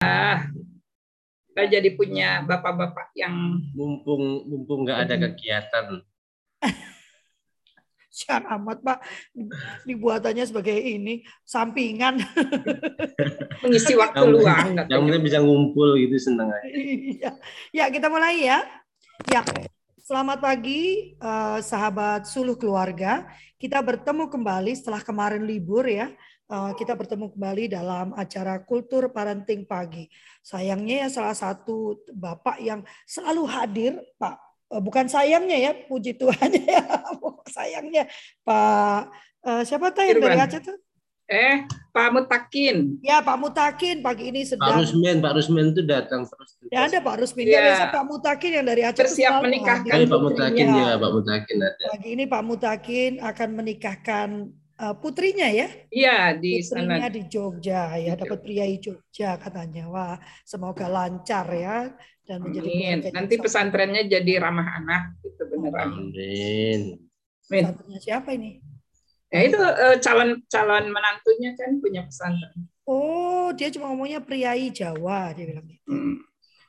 kita jadi punya bapak-bapak yang mumpung mumpung nggak ada kegiatan. Sian amat Pak, dibuatannya sebagai ini sampingan. mengisi waktu Yang- luang. Yang penting bisa ngumpul gitu seneng aja. Iya. Ya, kita mulai ya. Ya, selamat pagi eh, sahabat suluh keluarga. Kita bertemu kembali setelah kemarin libur ya. Eh, kita bertemu kembali dalam acara Kultur Parenting Pagi. Sayangnya ya salah satu bapak yang selalu hadir, Pak. Eh, bukan sayangnya ya, puji Tuhan ya. sayangnya Pak eh, siapa tuh yang dari. Aceh tuh? Eh, Pak Mutakin. Ya, Pak Mutakin pagi ini Pak sedang Rusmen, Pak Rusmen itu datang terus. Ya ada Pak Rusmin, Iya. ya, biasa Pak Mutakin yang dari Aceh itu Bersiap menikahkan Pak Mutakin Iya. ya, Pak Mutakin ada. Pagi ini Pak Mutakin akan menikahkan putrinya ya, Iya, di putrinya sana. di Jogja ya, Di dapat priai Jogja katanya. Wah, semoga lancar ya dan menjadi Amin. Nanti pesantrennya jadi ramah anak gitu beneran. Amin. Amin. Pesantrennya siapa ini? Ya itu eh, calon calon menantunya kan punya pesantren. Oh, dia cuma ngomongnya priai Jawa, dia bilang gitu. Hmm.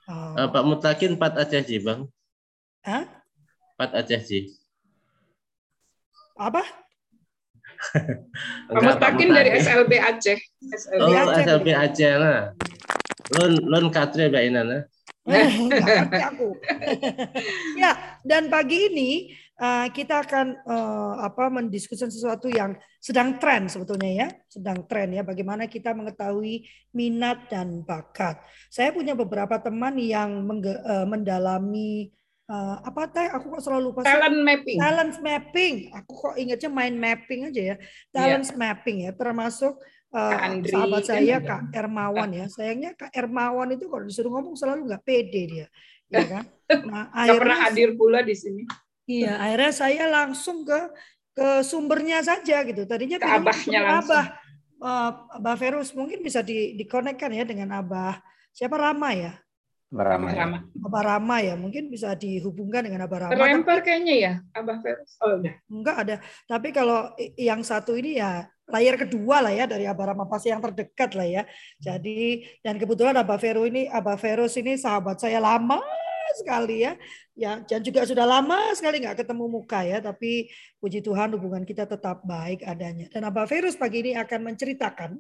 Oh. Eh, Pak Mutakin Pat Aceh sih, Bang. Hah? Pat Aceh sih. Apa? Pak Mutakin dari SLB Aceh. SLB Oh, Aceh. SLB Aceh lah. Lon lon katre Mbak Ina nah. Aku. ya, dan pagi ini uh, kita akan uh, apa mendiskusikan sesuatu yang sedang tren sebetulnya ya, sedang tren ya. Bagaimana kita mengetahui minat dan bakat. Saya punya beberapa teman yang uh, mendalami uh, apa teh? Aku kok selalu lupa. Talent mapping. Talent mapping. Aku kok ingatnya mind mapping aja ya. Talent mapping ya, termasuk uh, Kak Andri sahabat kan saya. Kak Ermawan ya. Sayangnya Kak Ermawan itu kalau disuruh ngomong selalu nggak pede dia, ya kan? Nah, Nggak pernah akhirnya hadir pula di sini. iya, akhirnya saya langsung ke ke sumbernya saja gitu. Tadinya Ke abahnya langsung. Abah. Eh, Abah Verus mungkin bisa di dikonekkan ya dengan Abah siapa Rama ya? Beramai. Rama. Abah Rama ya, mungkin bisa dihubungkan dengan Abah Rama. Terlempar kayaknya ya, Abah Ferus. Oh, udah. Enggak ada. Tapi kalau yang satu ini ya layar kedua lah ya dari Abah Rama pasti yang terdekat lah ya. Jadi dan kebetulan Abah Vero ini Abah Verus ini sahabat saya lama sekali ya. Ya dan juga sudah lama sekali nggak ketemu muka ya. Tapi puji Tuhan hubungan kita tetap baik adanya. Dan Abah Verus pagi ini akan menceritakan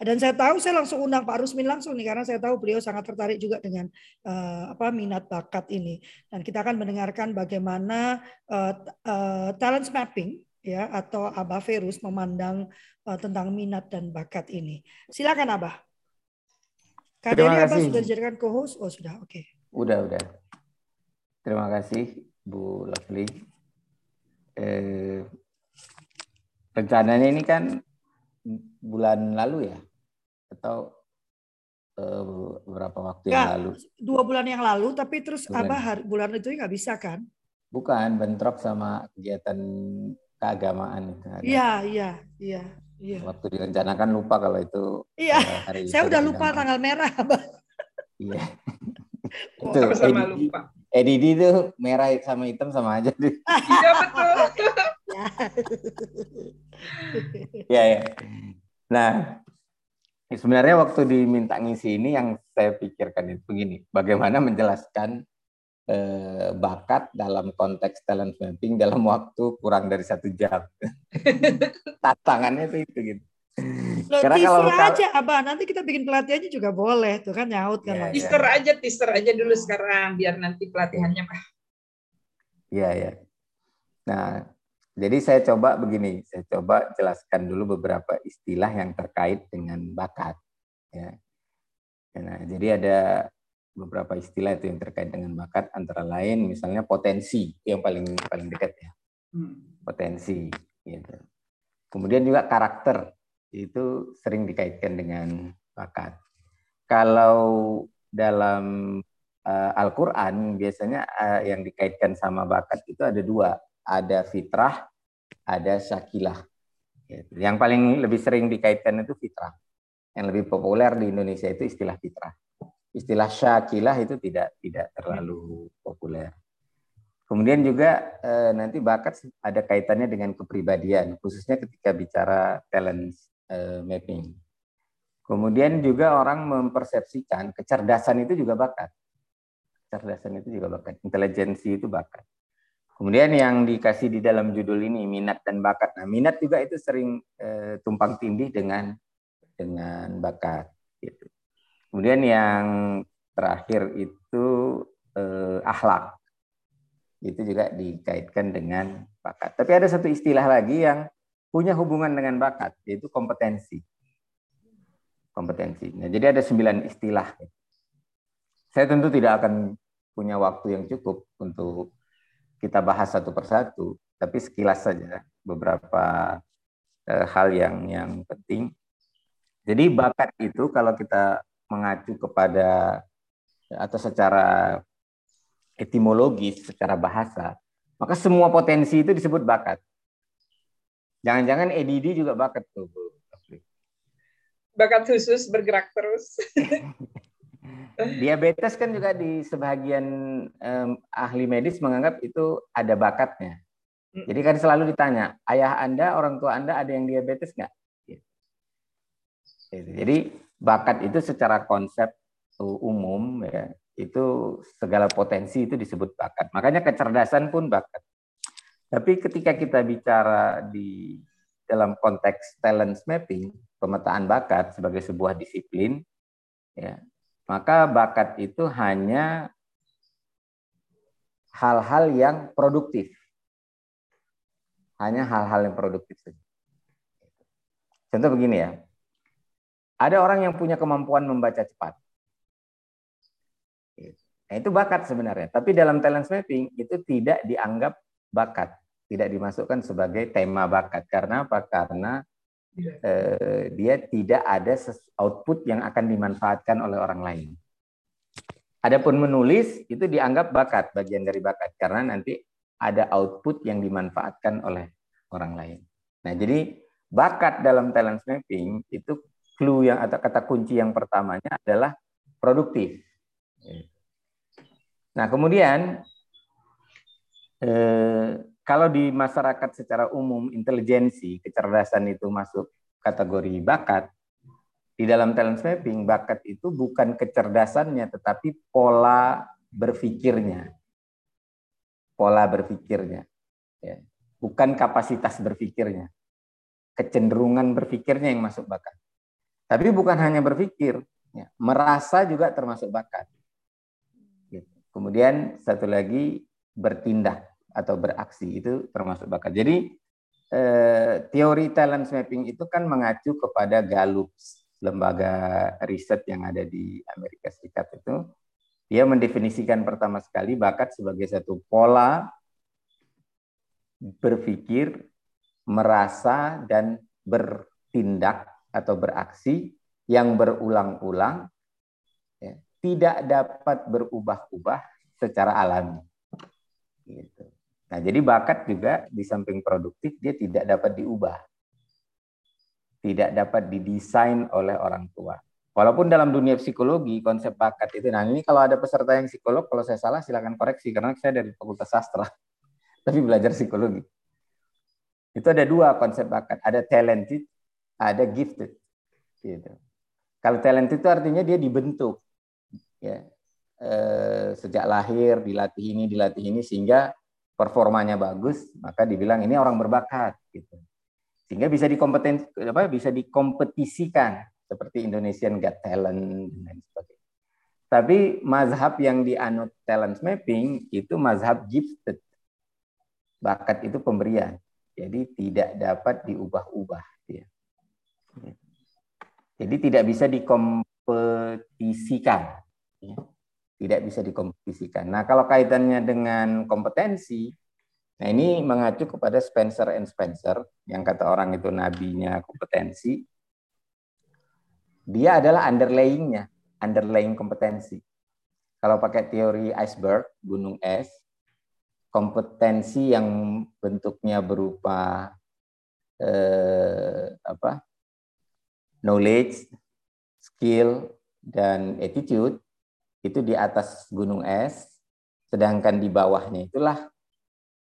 dan saya tahu saya langsung undang Pak Rusmin langsung nih karena saya tahu beliau sangat tertarik juga dengan eh, apa minat bakat ini dan kita akan mendengarkan bagaimana t- eh, talent mapping ya atau Abah Verus memandang eh, tentang minat dan bakat ini. Silakan Abah. Kak Terima Deli Abah kasih. sudah dijadikan co-host? Oh sudah, oke. Udah, udah. Terima kasih Bu Lovely. Eh, rencananya ini kan bulan lalu ya? Atau eh, beberapa waktu yang Ya. lalu? Dua bulan yang lalu, tapi terus Bulan. Abah hari, bulan itu nggak bisa kan? Bukan, bentrok sama kegiatan keagamaan. Iya, iya, iya, iya. Waktu direncanakan lupa kalau itu Iya, eh, hari saya udah lupa tanggal merah, Abah. Iya. Oh, Itu Sama-sama EDD, lupa. EDD itu merah sama hitam sama aja. deh. Iya betul. Ya. Iya, ya. Nah, sebenarnya waktu diminta ngisi ini yang saya pikirkan itu begini, bagaimana menjelaskan eh, bakat dalam konteks talent mapping dalam waktu kurang dari satu jam. Tantangannya itu itu gitu. Loh, Karena teaser kalau- aja, Abah. Nanti kita bikin pelatihannya juga boleh, tuh kan nyaut kan Iya, langsung. Teaser aja, teaser aja dulu sekarang biar nanti pelatihannya Pak. Iya, ya. Nah, jadi saya coba begini, saya coba jelaskan dulu beberapa istilah yang terkait dengan bakat. Ya. Nah, jadi ada beberapa istilah itu yang terkait dengan bakat, antara lain misalnya potensi yang paling paling dekat ya, Hmm. potensi. Gitu. Kemudian juga karakter itu sering dikaitkan dengan bakat. Kalau dalam eh, Al-Quran biasanya eh, yang dikaitkan sama bakat itu ada dua, ada fitrah, ada syakilah. Gitu. Yang paling lebih sering dikaitkan itu fitrah. Yang lebih populer di Indonesia itu istilah fitrah. Istilah syakilah itu tidak tidak terlalu populer. Kemudian juga eh, nanti bakat ada kaitannya dengan kepribadian, khususnya ketika bicara talent eh, mapping. Kemudian juga orang mempersepsikan kecerdasan itu juga bakat. Kecerdasan itu juga bakat. Intelijensi itu bakat. Kemudian yang dikasih di dalam judul ini minat dan bakat. Nah, minat juga itu sering eh, tumpang tindih dengan dengan bakat. Gitu. Kemudian yang terakhir itu eh, akhlak. Itu juga dikaitkan dengan bakat. Tapi ada satu istilah lagi yang punya hubungan dengan bakat, yaitu kompetensi kompetensi. Nah, jadi ada sembilan istilah. Saya tentu tidak akan punya waktu yang cukup untuk kita bahas satu persatu, tapi sekilas saja beberapa eh, hal yang yang penting. Jadi bakat itu kalau kita mengacu kepada atau secara etimologis, secara bahasa, maka semua potensi itu disebut bakat. Jangan-jangan EDD juga bakat tuh, bakat khusus bergerak terus. Diabetes kan juga di sebagian um, ahli medis menganggap itu ada bakatnya. Jadi kan selalu ditanya, ayah Anda, orang tua Anda ada yang diabetes nggak? Gitu. Jadi bakat itu secara konsep umum ya itu segala potensi itu disebut bakat. Makanya kecerdasan pun bakat. Tapi ketika kita bicara di dalam konteks talent mapping, pemetaan bakat sebagai sebuah disiplin, ya, maka bakat itu hanya hal-hal yang produktif. Hanya hal-hal yang produktif saja. Contoh begini ya. Ada orang yang punya kemampuan membaca cepat. Nah, itu bakat sebenarnya. Tapi dalam talent mapping itu tidak dianggap bakat. Tidak dimasukkan sebagai tema bakat. Karena apa? Karena eh, dia tidak ada output yang akan dimanfaatkan oleh orang lain. Adapun menulis itu dianggap bakat, bagian dari bakat karena nanti ada output yang dimanfaatkan oleh orang lain. Nah, jadi bakat dalam talent mapping itu clue yang atau kata kunci yang pertamanya adalah produktif. Nah, kemudian eh, kalau di masyarakat secara umum intelijensi, kecerdasan itu masuk kategori bakat, di dalam talent mapping bakat itu bukan kecerdasannya tetapi pola berpikirnya. Pola berpikirnya. Ya. Bukan kapasitas berpikirnya. Kecenderungan berpikirnya yang masuk bakat. Tapi bukan hanya berpikir, ya. merasa juga termasuk bakat. Gitu. Kemudian satu lagi bertindak atau beraksi itu termasuk bakat. Jadi eh, teori talent mapping itu kan mengacu kepada Gallup, lembaga riset yang ada di Amerika Serikat itu. Dia mendefinisikan pertama sekali bakat sebagai satu pola berpikir, merasa dan bertindak atau beraksi yang berulang-ulang ya, tidak dapat berubah-ubah secara alami. Gitu. Nah, jadi bakat juga di samping produktif dia tidak dapat diubah. Tidak dapat didesain oleh orang tua. Walaupun dalam dunia psikologi konsep bakat itu, nah ini kalau ada peserta yang psikolog, kalau saya salah silakan koreksi karena saya dari Fakultas Sastra, tapi belajar psikologi. Itu ada dua konsep bakat, ada talented, ada gifted. Gitu. Kalau talented itu artinya dia dibentuk, ya eh, sejak lahir dilatih ini dilatih ini sehingga performanya bagus, maka dibilang ini orang berbakat gitu. Sehingga bisa dikompeten apa bisa dikompetisikan seperti Indonesian Got Talent dan sebagainya. Tapi mazhab yang dianut talent mapping itu mazhab gifted. Bakat itu pemberian. Jadi tidak dapat diubah-ubah ya. Jadi tidak bisa dikompetisikan. Ya tidak bisa dikompetisikan. Nah, kalau kaitannya dengan kompetensi, nah ini mengacu kepada Spencer and Spencer, yang kata orang itu nabinya kompetensi. Dia adalah underlayingnya, underlying kompetensi. Kalau pakai teori iceberg, gunung es, kompetensi yang bentuknya berupa eh, apa knowledge, skill, dan attitude itu di atas gunung es, sedangkan di bawahnya itulah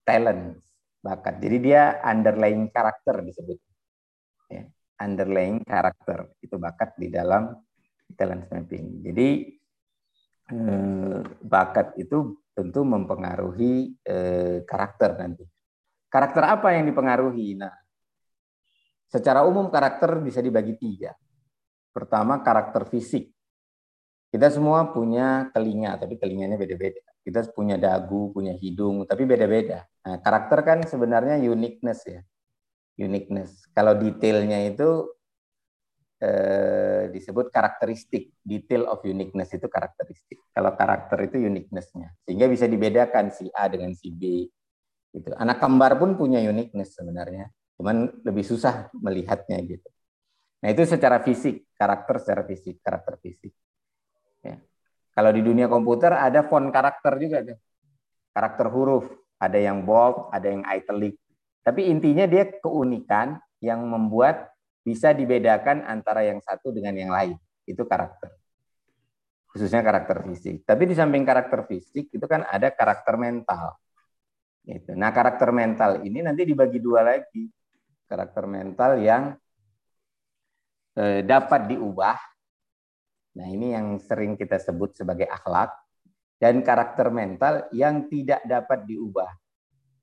talent, bakat. Jadi dia underlying karakter disebut. Ya. underlying karakter. Itu bakat di dalam talent mapping. Jadi eh, bakat itu tentu mempengaruhi eh, karakter nanti. Karakter apa yang dipengaruhi? Nah, secara umum karakter bisa dibagi tiga. Pertama, karakter fisik. Kita semua punya telinga, tapi telinganya beda-beda. Kita punya dagu, punya hidung, tapi beda-beda. Nah, karakter kan sebenarnya uniqueness ya. Uniqueness. Kalau detailnya itu eh, disebut karakteristik. Detail of uniqueness itu karakteristik. Kalau karakter itu uniquenessnya. Sehingga bisa dibedakan si A dengan si B. Gitu. Anak kembar pun punya uniqueness sebenarnya. Cuman lebih susah melihatnya gitu. Nah itu secara fisik, karakter secara fisik, karakter fisik. Ya. Kalau di dunia komputer ada font karakter juga tuh. Karakter huruf, ada yang bold, ada yang italic. Tapi intinya dia keunikan yang membuat bisa dibedakan antara yang satu dengan yang lain. Itu karakter. Khususnya karakter fisik. Tapi di samping karakter fisik itu kan ada karakter mental. Gitu. Nah, karakter mental ini nanti dibagi dua lagi. Karakter mental yang eh, dapat diubah Nah, ini yang sering kita sebut sebagai akhlak dan karakter mental yang tidak dapat diubah.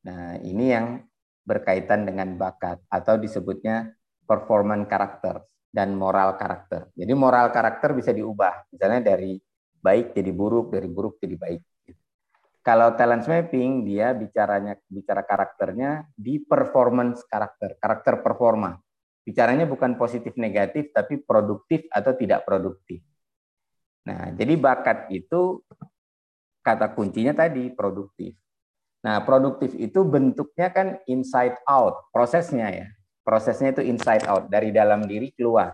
Nah, ini yang berkaitan dengan bakat atau disebutnya performance karakter dan moral karakter. Jadi moral karakter bisa diubah, misalnya dari baik jadi buruk, dari buruk jadi baik. Kalau talent mapping dia bicaranya bicara karakternya di performance karakter, karakter performa. Bicaranya bukan positif negatif tapi produktif atau tidak produktif. Nah, jadi bakat itu kata kuncinya tadi produktif. Nah, produktif itu bentuknya kan inside out, prosesnya ya. Prosesnya itu inside out, dari dalam diri keluar.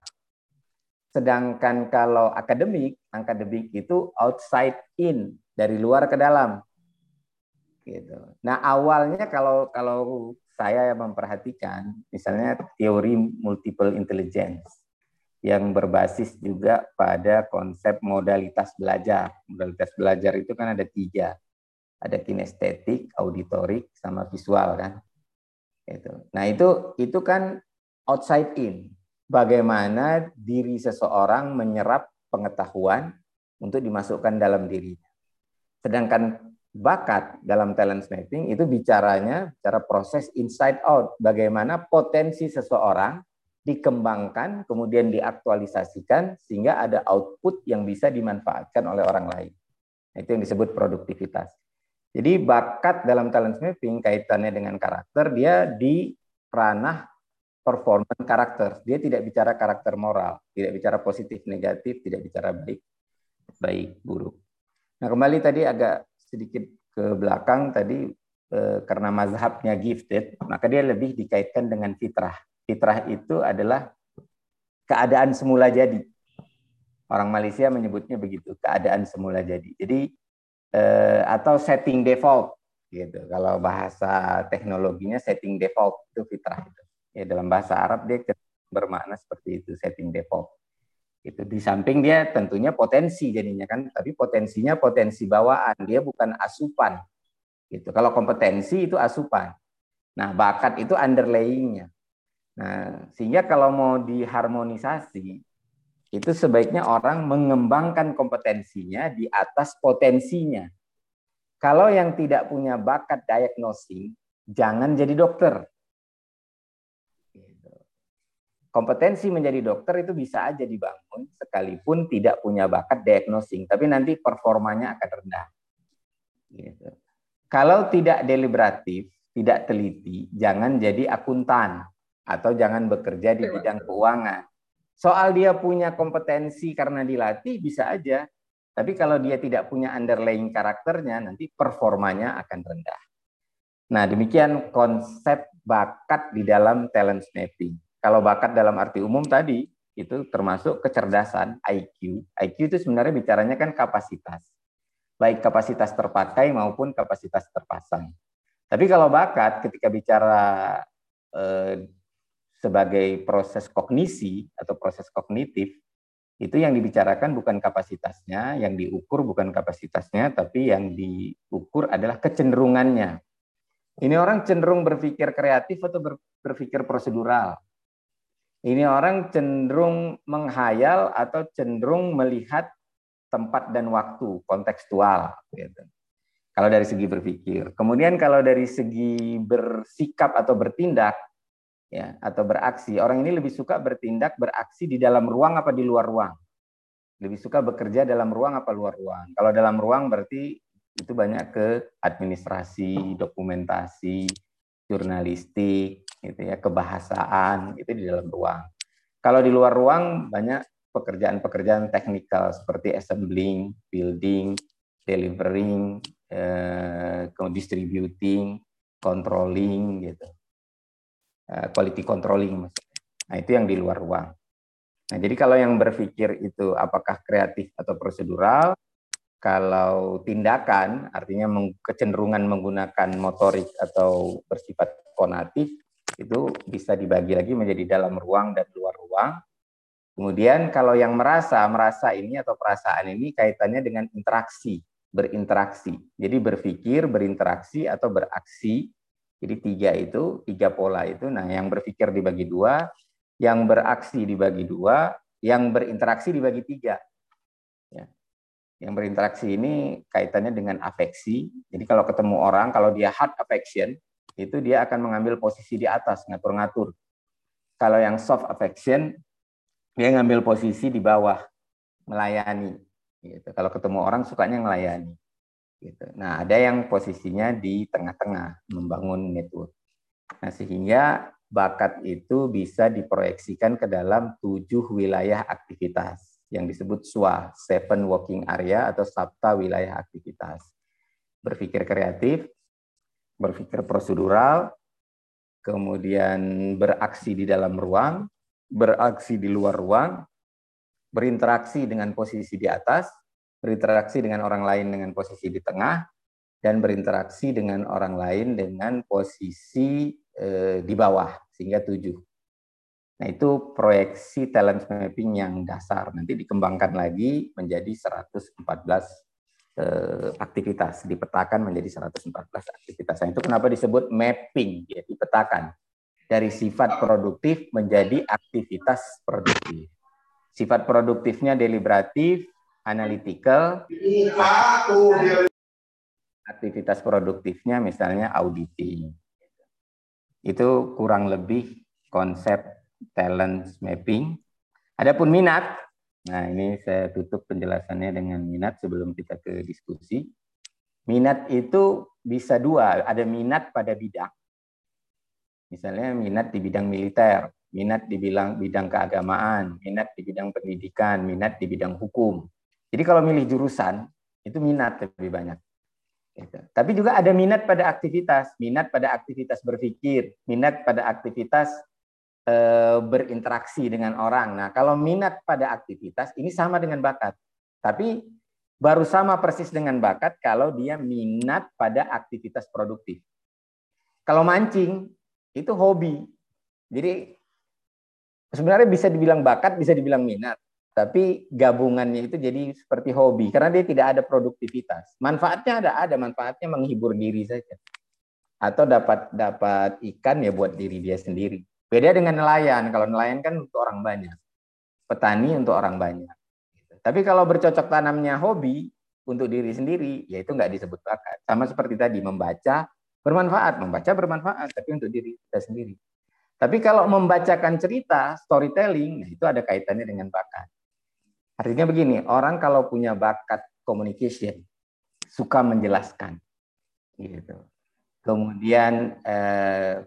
Sedangkan kalau akademik, akademik itu outside in, dari luar ke dalam. Gitu. Nah, awalnya kalau kalau saya memperhatikan misalnya teori multiple intelligence yang berbasis juga pada konsep modalitas belajar. Modalitas belajar itu kan ada tiga. Ada kinestetik, auditorik, sama visual kan. Itu. Nah itu itu kan outside in. Bagaimana diri seseorang menyerap pengetahuan untuk dimasukkan dalam dirinya. Sedangkan bakat dalam talent mapping itu bicaranya cara proses inside out. Bagaimana potensi seseorang dikembangkan, kemudian diaktualisasikan sehingga ada output yang bisa dimanfaatkan oleh orang lain. Itu yang disebut produktivitas. Jadi bakat dalam talent mapping kaitannya dengan karakter, dia di ranah performance karakter. Dia tidak bicara karakter moral, tidak bicara positif negatif, tidak bicara baik baik buruk. Nah kembali tadi agak sedikit ke belakang tadi eh, karena mazhabnya gifted, maka dia lebih dikaitkan dengan fitrah. Fitrah itu adalah keadaan semula jadi. Orang Malaysia menyebutnya begitu, keadaan semula jadi. Jadi eh, atau setting default gitu. Kalau bahasa teknologinya setting default itu fitrah itu. Ya dalam bahasa Arab dia bermakna seperti itu setting default. Itu di samping dia tentunya potensi jadinya kan, tapi potensinya potensi bawaan, dia bukan asupan. Gitu. Kalau kompetensi itu asupan. Nah, bakat itu underlayingnya. Nah, sehingga kalau mau diharmonisasi, itu sebaiknya orang mengembangkan kompetensinya di atas potensinya. Kalau yang tidak punya bakat diagnosing, jangan jadi dokter. Gitu. Kompetensi menjadi dokter itu bisa aja dibangun sekalipun tidak punya bakat diagnosing, tapi nanti performanya akan rendah. Gitu. Kalau tidak deliberatif, tidak teliti, jangan jadi akuntan atau jangan bekerja di bidang keuangan. Soal dia punya kompetensi karena dilatih bisa aja, tapi kalau dia tidak punya underlying karakternya nanti performanya akan rendah. Nah, demikian konsep bakat di dalam talent mapping. Kalau bakat dalam arti umum tadi itu termasuk kecerdasan IQ. IQ itu sebenarnya bicaranya kan kapasitas. Baik kapasitas terpakai maupun kapasitas terpasang. Tapi kalau bakat ketika bicara eh, sebagai proses kognisi atau proses kognitif itu yang dibicarakan bukan kapasitasnya, yang diukur bukan kapasitasnya, tapi yang diukur adalah kecenderungannya. Ini orang cenderung berpikir kreatif atau berpikir prosedural. Ini orang cenderung menghayal atau cenderung melihat tempat dan waktu kontekstual. Gitu. Kalau dari segi berpikir. Kemudian kalau dari segi bersikap atau bertindak, ya atau beraksi, orang ini lebih suka bertindak beraksi di dalam ruang apa di luar ruang. Lebih suka bekerja dalam ruang apa luar ruang. Kalau dalam ruang berarti itu banyak ke administrasi, dokumentasi, jurnalistik, gitu ya, kebahasaan itu di dalam ruang. Kalau di luar ruang banyak pekerjaan-pekerjaan teknikal seperti assembling, building, delivering, eh, distributing, controlling gitu. Eh, quality controlling. Nah, itu yang di luar ruang. Nah, jadi kalau yang berpikir itu apakah kreatif atau prosedural, kalau tindakan artinya kecenderungan menggunakan motorik atau bersifat konatif itu bisa dibagi lagi menjadi dalam ruang dan luar ruang. Kemudian kalau yang merasa, merasa ini atau perasaan ini kaitannya dengan interaksi, berinteraksi. Jadi berpikir, berinteraksi atau beraksi. Jadi tiga itu, tiga pola itu. Nah yang berpikir dibagi dua, yang beraksi dibagi dua, yang berinteraksi dibagi tiga. Ya. Yang berinteraksi ini kaitannya dengan afeksi. Jadi kalau ketemu orang, kalau dia hard affection, itu dia akan mengambil posisi di atas, ngatur-ngatur. Kalau yang soft affection, dia ngambil posisi di bawah, melayani. Gitu. Kalau ketemu orang, sukanya melayani. Gitu. Nah, ada yang posisinya di tengah-tengah, membangun network. Nah, sehingga bakat itu bisa diproyeksikan ke dalam tujuh wilayah aktivitas yang disebut SWA, Seven Working Area atau Sabta Wilayah Aktivitas. Berpikir kreatif, berpikir prosedural, kemudian beraksi di dalam ruang, beraksi di luar ruang, berinteraksi dengan posisi di atas, berinteraksi dengan orang lain dengan posisi di tengah, dan berinteraksi dengan orang lain dengan posisi eh, di bawah, sehingga tujuh. Nah, itu proyeksi talent mapping yang dasar. Nanti dikembangkan lagi menjadi 114 eh, aktivitas, dipetakan menjadi 114 aktivitas. Nah, itu kenapa disebut mapping, ya, dipetakan dari sifat produktif menjadi aktivitas produktif. Sifat produktifnya deliberatif, analytical. Aktivitas produktifnya misalnya auditing. Itu kurang lebih konsep talent mapping. Adapun minat, nah ini saya tutup penjelasannya dengan minat sebelum kita ke diskusi. Minat itu bisa dua, ada minat pada bidang. Misalnya minat di bidang militer, minat di bidang bidang keagamaan, minat di bidang pendidikan, minat di bidang hukum. Jadi kalau milih jurusan itu minat lebih banyak. Gitu. Tapi juga ada minat pada aktivitas, minat pada aktivitas berpikir, minat pada aktivitas Eh, berinteraksi dengan orang. Nah, kalau minat pada aktivitas ini sama dengan bakat. Tapi baru sama persis dengan bakat kalau dia minat pada aktivitas produktif. Kalau mancing itu hobi. Jadi sebenarnya bisa dibilang bakat, bisa dibilang minat. Tapi gabungannya itu jadi seperti hobi karena dia tidak ada produktivitas. Manfaatnya ada, ada manfaatnya menghibur diri saja. Atau dapat dapat ikan ya buat diri dia sendiri. Beda dengan nelayan. Kalau nelayan kan untuk orang banyak. Petani untuk orang banyak. Tapi kalau bercocok tanamnya hobi untuk diri sendiri, ya itu nggak disebut bakat. Sama seperti tadi, membaca bermanfaat. Membaca bermanfaat, tapi untuk diri kita sendiri. Tapi kalau membacakan cerita, storytelling, nah itu ada kaitannya dengan bakat. Artinya begini, orang kalau punya bakat communication, suka menjelaskan. gitu. Kemudian eh,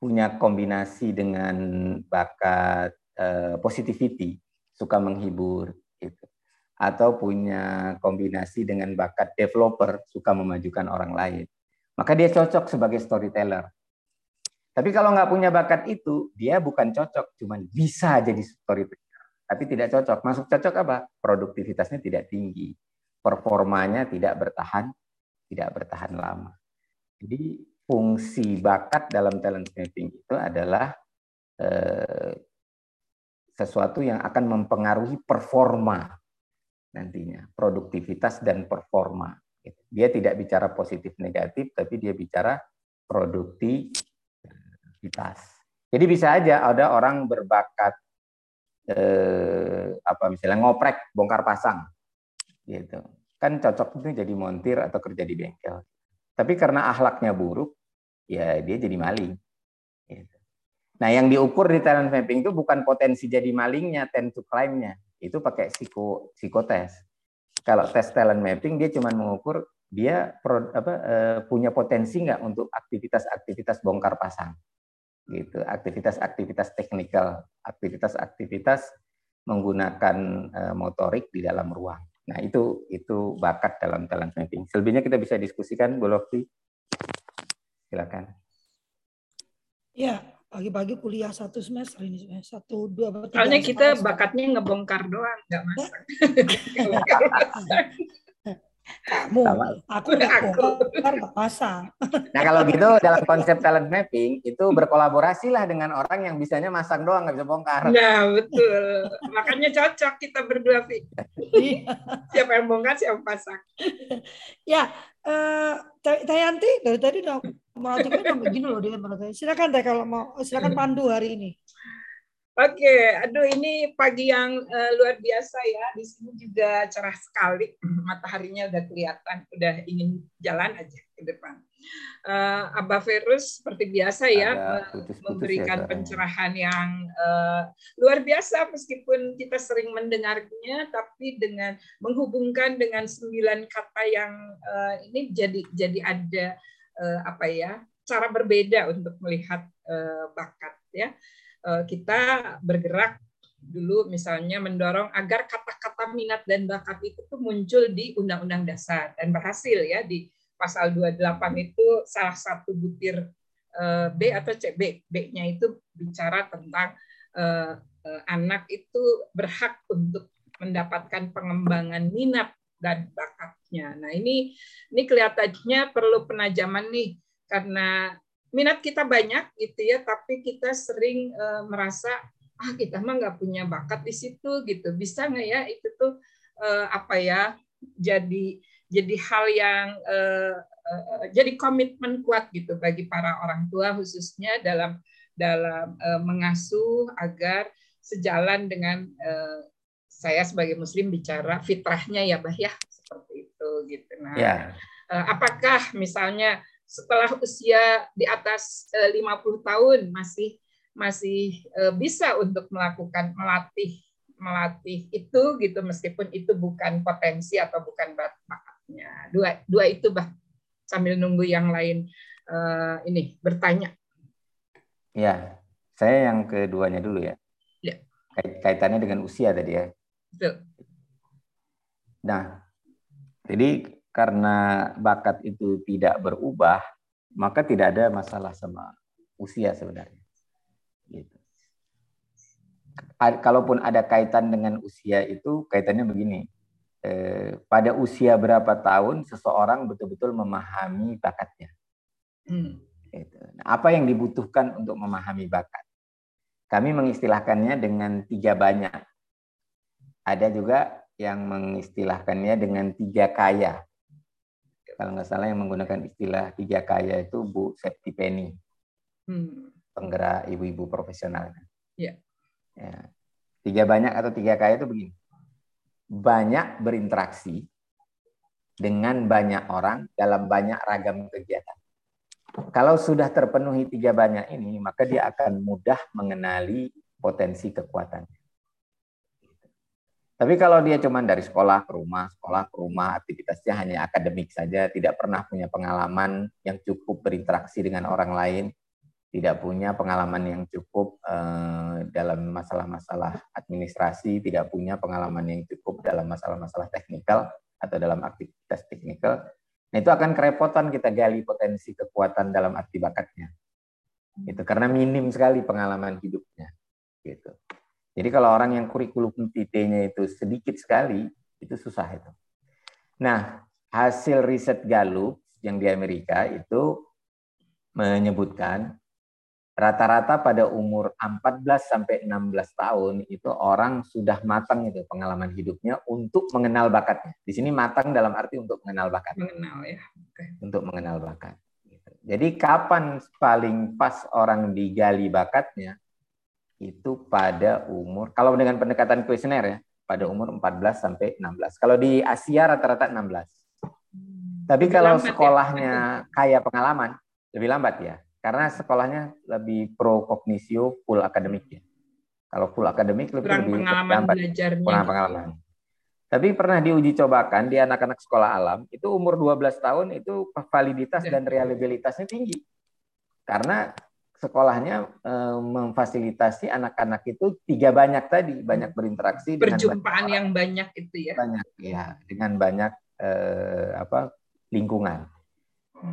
punya kombinasi dengan bakat uh, positivity, suka menghibur, gitu. atau punya kombinasi dengan bakat developer, suka memajukan orang lain, maka dia cocok sebagai storyteller. Tapi kalau nggak punya bakat itu, dia bukan cocok, cuman bisa jadi storyteller, tapi tidak cocok. Masuk cocok apa? Produktivitasnya tidak tinggi, performanya tidak bertahan, tidak bertahan lama. Jadi fungsi bakat dalam talent mapping itu adalah eh, sesuatu yang akan mempengaruhi performa nantinya, produktivitas dan performa. Dia tidak bicara positif negatif, tapi dia bicara produktivitas. Jadi bisa aja ada orang berbakat eh, apa misalnya ngoprek, bongkar pasang, gitu. Kan cocok itu jadi montir atau kerja di bengkel. Tapi karena akhlaknya buruk, ya dia jadi maling. Gitu. Nah, yang diukur di talent mapping itu bukan potensi jadi malingnya, tend to crime-nya. Itu pakai psiko psikotes. Kalau tes talent mapping dia cuma mengukur dia pro, apa, eh, punya potensi nggak untuk aktivitas-aktivitas bongkar pasang gitu. Aktivitas-aktivitas teknikal aktivitas-aktivitas menggunakan uh, motorik di dalam ruang. Nah itu itu bakat dalam talent mapping. Selebihnya kita bisa diskusikan Bu Lokti silakan. Ya pagi-pagi kuliah satu semester ini satu dua soalnya kita bakatnya ngebongkar doang nggak masak Kamu, Sama. aku aku nggak pasang. Nah kalau gitu dalam konsep talent mapping itu berkolaborasi lah dengan orang yang bisanya masang doang nggak bisa bongkar. Nah betul, makanya cocok kita berdua Vi. Iya. siapa yang bongkar siapa pasang. ya, uh, Tayanti dari tadi udah mau begini loh dia Silakan deh kalau mau, silakan pandu hari ini. Oke, aduh ini pagi yang uh, luar biasa ya. Di sini juga cerah sekali. Mataharinya udah kelihatan, udah ingin jalan aja ke depan. Uh, Abah Verus seperti biasa ya putus -putus memberikan ya, pencerahan yang uh, luar biasa meskipun kita sering mendengarnya tapi dengan menghubungkan dengan sembilan kata yang uh, ini jadi jadi ada uh, apa ya cara berbeda untuk melihat uh, bakat ya. Eh, kita bergerak dulu misalnya mendorong agar kata-kata minat dan bakat itu tuh muncul di Undang-Undang Dasar dan berhasil ya di pasal 28 itu salah satu butir eh, B atau C B B-nya itu bicara tentang eh, anak itu berhak untuk mendapatkan pengembangan minat dan bakatnya. Nah ini ini kelihatannya perlu penajaman nih karena minat kita banyak gitu ya, tapi kita sering uh, merasa ah kita mah nggak punya bakat di situ gitu. Bisa nggak ya itu tuh uh, apa ya jadi jadi hal yang uh, uh, jadi komitmen kuat gitu bagi para orang tua khususnya dalam dalam uh, mengasuh agar sejalan dengan uh, saya sebagai muslim bicara fitrahnya ya bah ya seperti itu gitu. Nah, yeah. Ya. apakah misalnya setelah usia di atas 50 eh, tahun masih masih eh, bisa untuk melakukan melatih melatih itu gitu meskipun itu bukan potensi atau bukan bakatnya dua dua itu bah sambil nunggu yang lain uh, ini bertanya ya saya yang keduanya dulu ya, ya. kaitannya dengan usia tadi ya Betul. nah jadi karena bakat itu tidak berubah, maka tidak ada masalah sama usia sebenarnya. Gitu. Kalaupun ada kaitan dengan usia itu, kaitannya begini. Eh, pada usia berapa tahun seseorang betul-betul memahami bakatnya. Hmm. Gitu. Nah, apa yang dibutuhkan untuk memahami bakat? Kami mengistilahkannya dengan tiga banyak. Ada juga yang mengistilahkannya dengan tiga kaya kalau nggak salah yang menggunakan istilah tiga kaya itu Bu Septi Penny, hmm. penggerak ibu-ibu profesional. Yeah. Ya. Tiga banyak atau tiga kaya itu begini, banyak berinteraksi dengan banyak orang dalam banyak ragam kegiatan. Kalau sudah terpenuhi tiga banyak ini, maka dia akan mudah mengenali potensi kekuatannya. Tapi kalau dia cuma dari sekolah ke rumah, sekolah ke rumah, aktivitasnya hanya akademik saja, tidak pernah punya pengalaman yang cukup berinteraksi dengan orang lain, tidak punya pengalaman yang cukup eh, dalam masalah-masalah administrasi, tidak punya pengalaman yang cukup dalam masalah-masalah teknikal atau dalam aktivitas teknikal, nah itu akan kerepotan kita gali potensi kekuatan dalam arti bakatnya. Itu karena minim sekali pengalaman hidupnya. Gitu. Jadi kalau orang yang kurikulum vitae-nya itu sedikit sekali, itu susah itu. Nah, hasil riset Gallup yang di Amerika itu menyebutkan rata-rata pada umur 14 sampai 16 tahun itu orang sudah matang itu pengalaman hidupnya untuk mengenal bakatnya. Di sini matang dalam arti untuk mengenal bakat. Mengenal ya. Okay. Untuk mengenal bakat. Jadi kapan paling pas orang digali bakatnya? Itu pada umur, kalau dengan pendekatan kuesioner ya, pada umur 14 sampai 16. Kalau di Asia rata-rata 16. Tapi Lebih kalau ya? sekolahnya kaya pengalaman, lebih lambat ya. Karena sekolahnya lebih pro kognisio full akademik ya. Kalau full akademik lebih, kurang lebih pengalaman lambat. belajarnya. kurang pengalaman. Tapi pernah diuji cobakan di anak-anak sekolah alam, itu umur 12 tahun itu validitas Ya. dan reliabilitasnya tinggi. Karena sekolahnya eh, memfasilitasi anak-anak itu tiga banyak tadi, banyak berinteraksi dengan Perjumpaan banyak yang banyak itu ya. banyak ya, dengan banyak eh, apa lingkungan.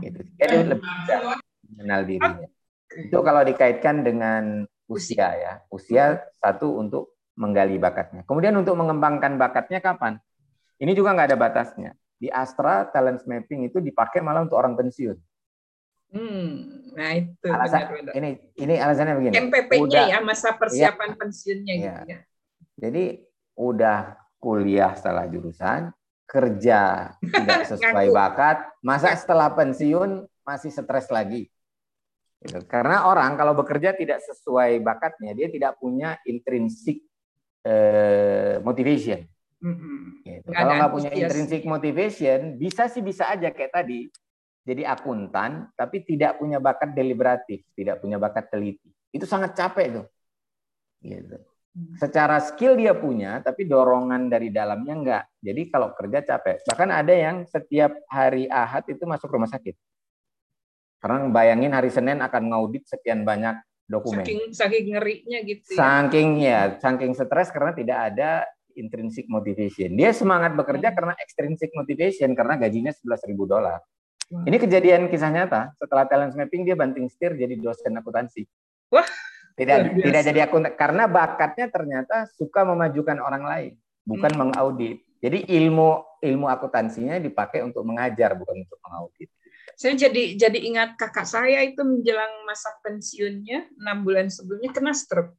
Gitu. Jadi lebih bisa mengenal dirinya. Itu kalau dikaitkan dengan usia ya. Usia satu untuk menggali bakatnya. Kemudian untuk mengembangkan bakatnya kapan? Ini juga nggak ada batasnya. Di Astra talent mapping itu dipakai malah untuk orang pensiun. Hmm, nah itu Alasan benar-benar. ini ini alasannya begini. MPP-nya ya masa persiapan pensiunnya Iya. gitu ya. jadi udah kuliah salah jurusan, kerja tidak sesuai bakat, masa setelah pensiun masih stres lagi. Gitu. Karena orang kalau bekerja tidak sesuai bakatnya, dia tidak punya intrinsic eh, motivation. Mm-mm. Gitu. Nggak Kalau nggak punya intrinsic motivation, bisa sih bisa aja kayak tadi. Jadi akuntan, tapi tidak punya bakat deliberatif, tidak punya bakat teliti. Itu sangat capek tuh. Gitu. Hmm. Secara skill dia punya, tapi dorongan dari dalamnya enggak. Jadi kalau kerja capek. Bahkan ada yang setiap hari Ahad itu masuk rumah sakit. Karena bayangin hari Senin akan ngaudit sekian banyak dokumen. Saking saking ngerinya gitu ya. Saking ya, saking stres karena tidak ada intrinsic motivation. Dia semangat bekerja Hmm. karena extrinsic motivation karena gajinya 11.000 dolar. Wah. Ini kejadian kisah nyata. Setelah talent mapping dia banting setir jadi dosen akuntansi. Wah, tidak biasa. tidak jadi akuntan karena bakatnya ternyata suka memajukan orang lain, bukan Hmm. mengaudit. Jadi ilmu ilmu akuntansinya dipakai untuk mengajar bukan untuk mengaudit. Saya jadi jadi ingat kakak saya itu menjelang masa pensiunnya enam bulan sebelumnya kena stroke.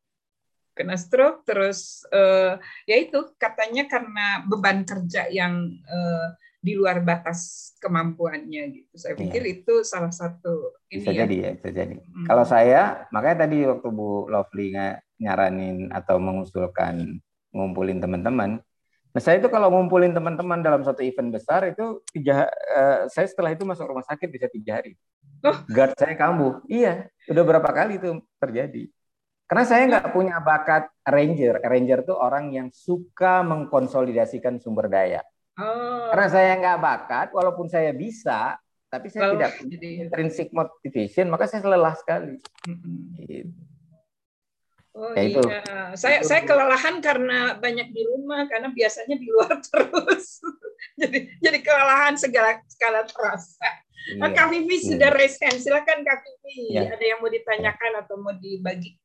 Kena stroke terus eh, ya itu katanya karena beban kerja yang eh, di luar batas kemampuannya gitu. Saya Iya. pikir itu salah satu ini Bisa ya. jadi ya, bisa jadi. Hmm. Kalau saya, makanya tadi waktu Bu Lovely nyaranin atau mengusulkan ngumpulin teman-teman, nah saya itu kalau ngumpulin teman-teman dalam satu event besar itu tiga, eh, saya setelah itu masuk rumah sakit bisa tiga hari. Oh. Guard saya kambuh. Iya, udah berapa kali itu terjadi. Karena saya nggak punya bakat ranger. Ranger tuh orang yang suka mengkonsolidasikan sumber daya. Oh, Karena saya nggak bakat, walaupun saya bisa, tapi saya Lalu tidak punya jadi intrinsic motivation, maka saya lelah sekali. Gitu. Oh Ya, itu. iya, saya Itu. saya kelelahan karena banyak di rumah karena biasanya di luar terus. jadi jadi kelelahan segala skala terasa. Iya. Nah, Kak Vivi Iya. sudah raise hand. Silakan Kak Vivi. Iya. Ada yang mau ditanyakan atau mau dibagi?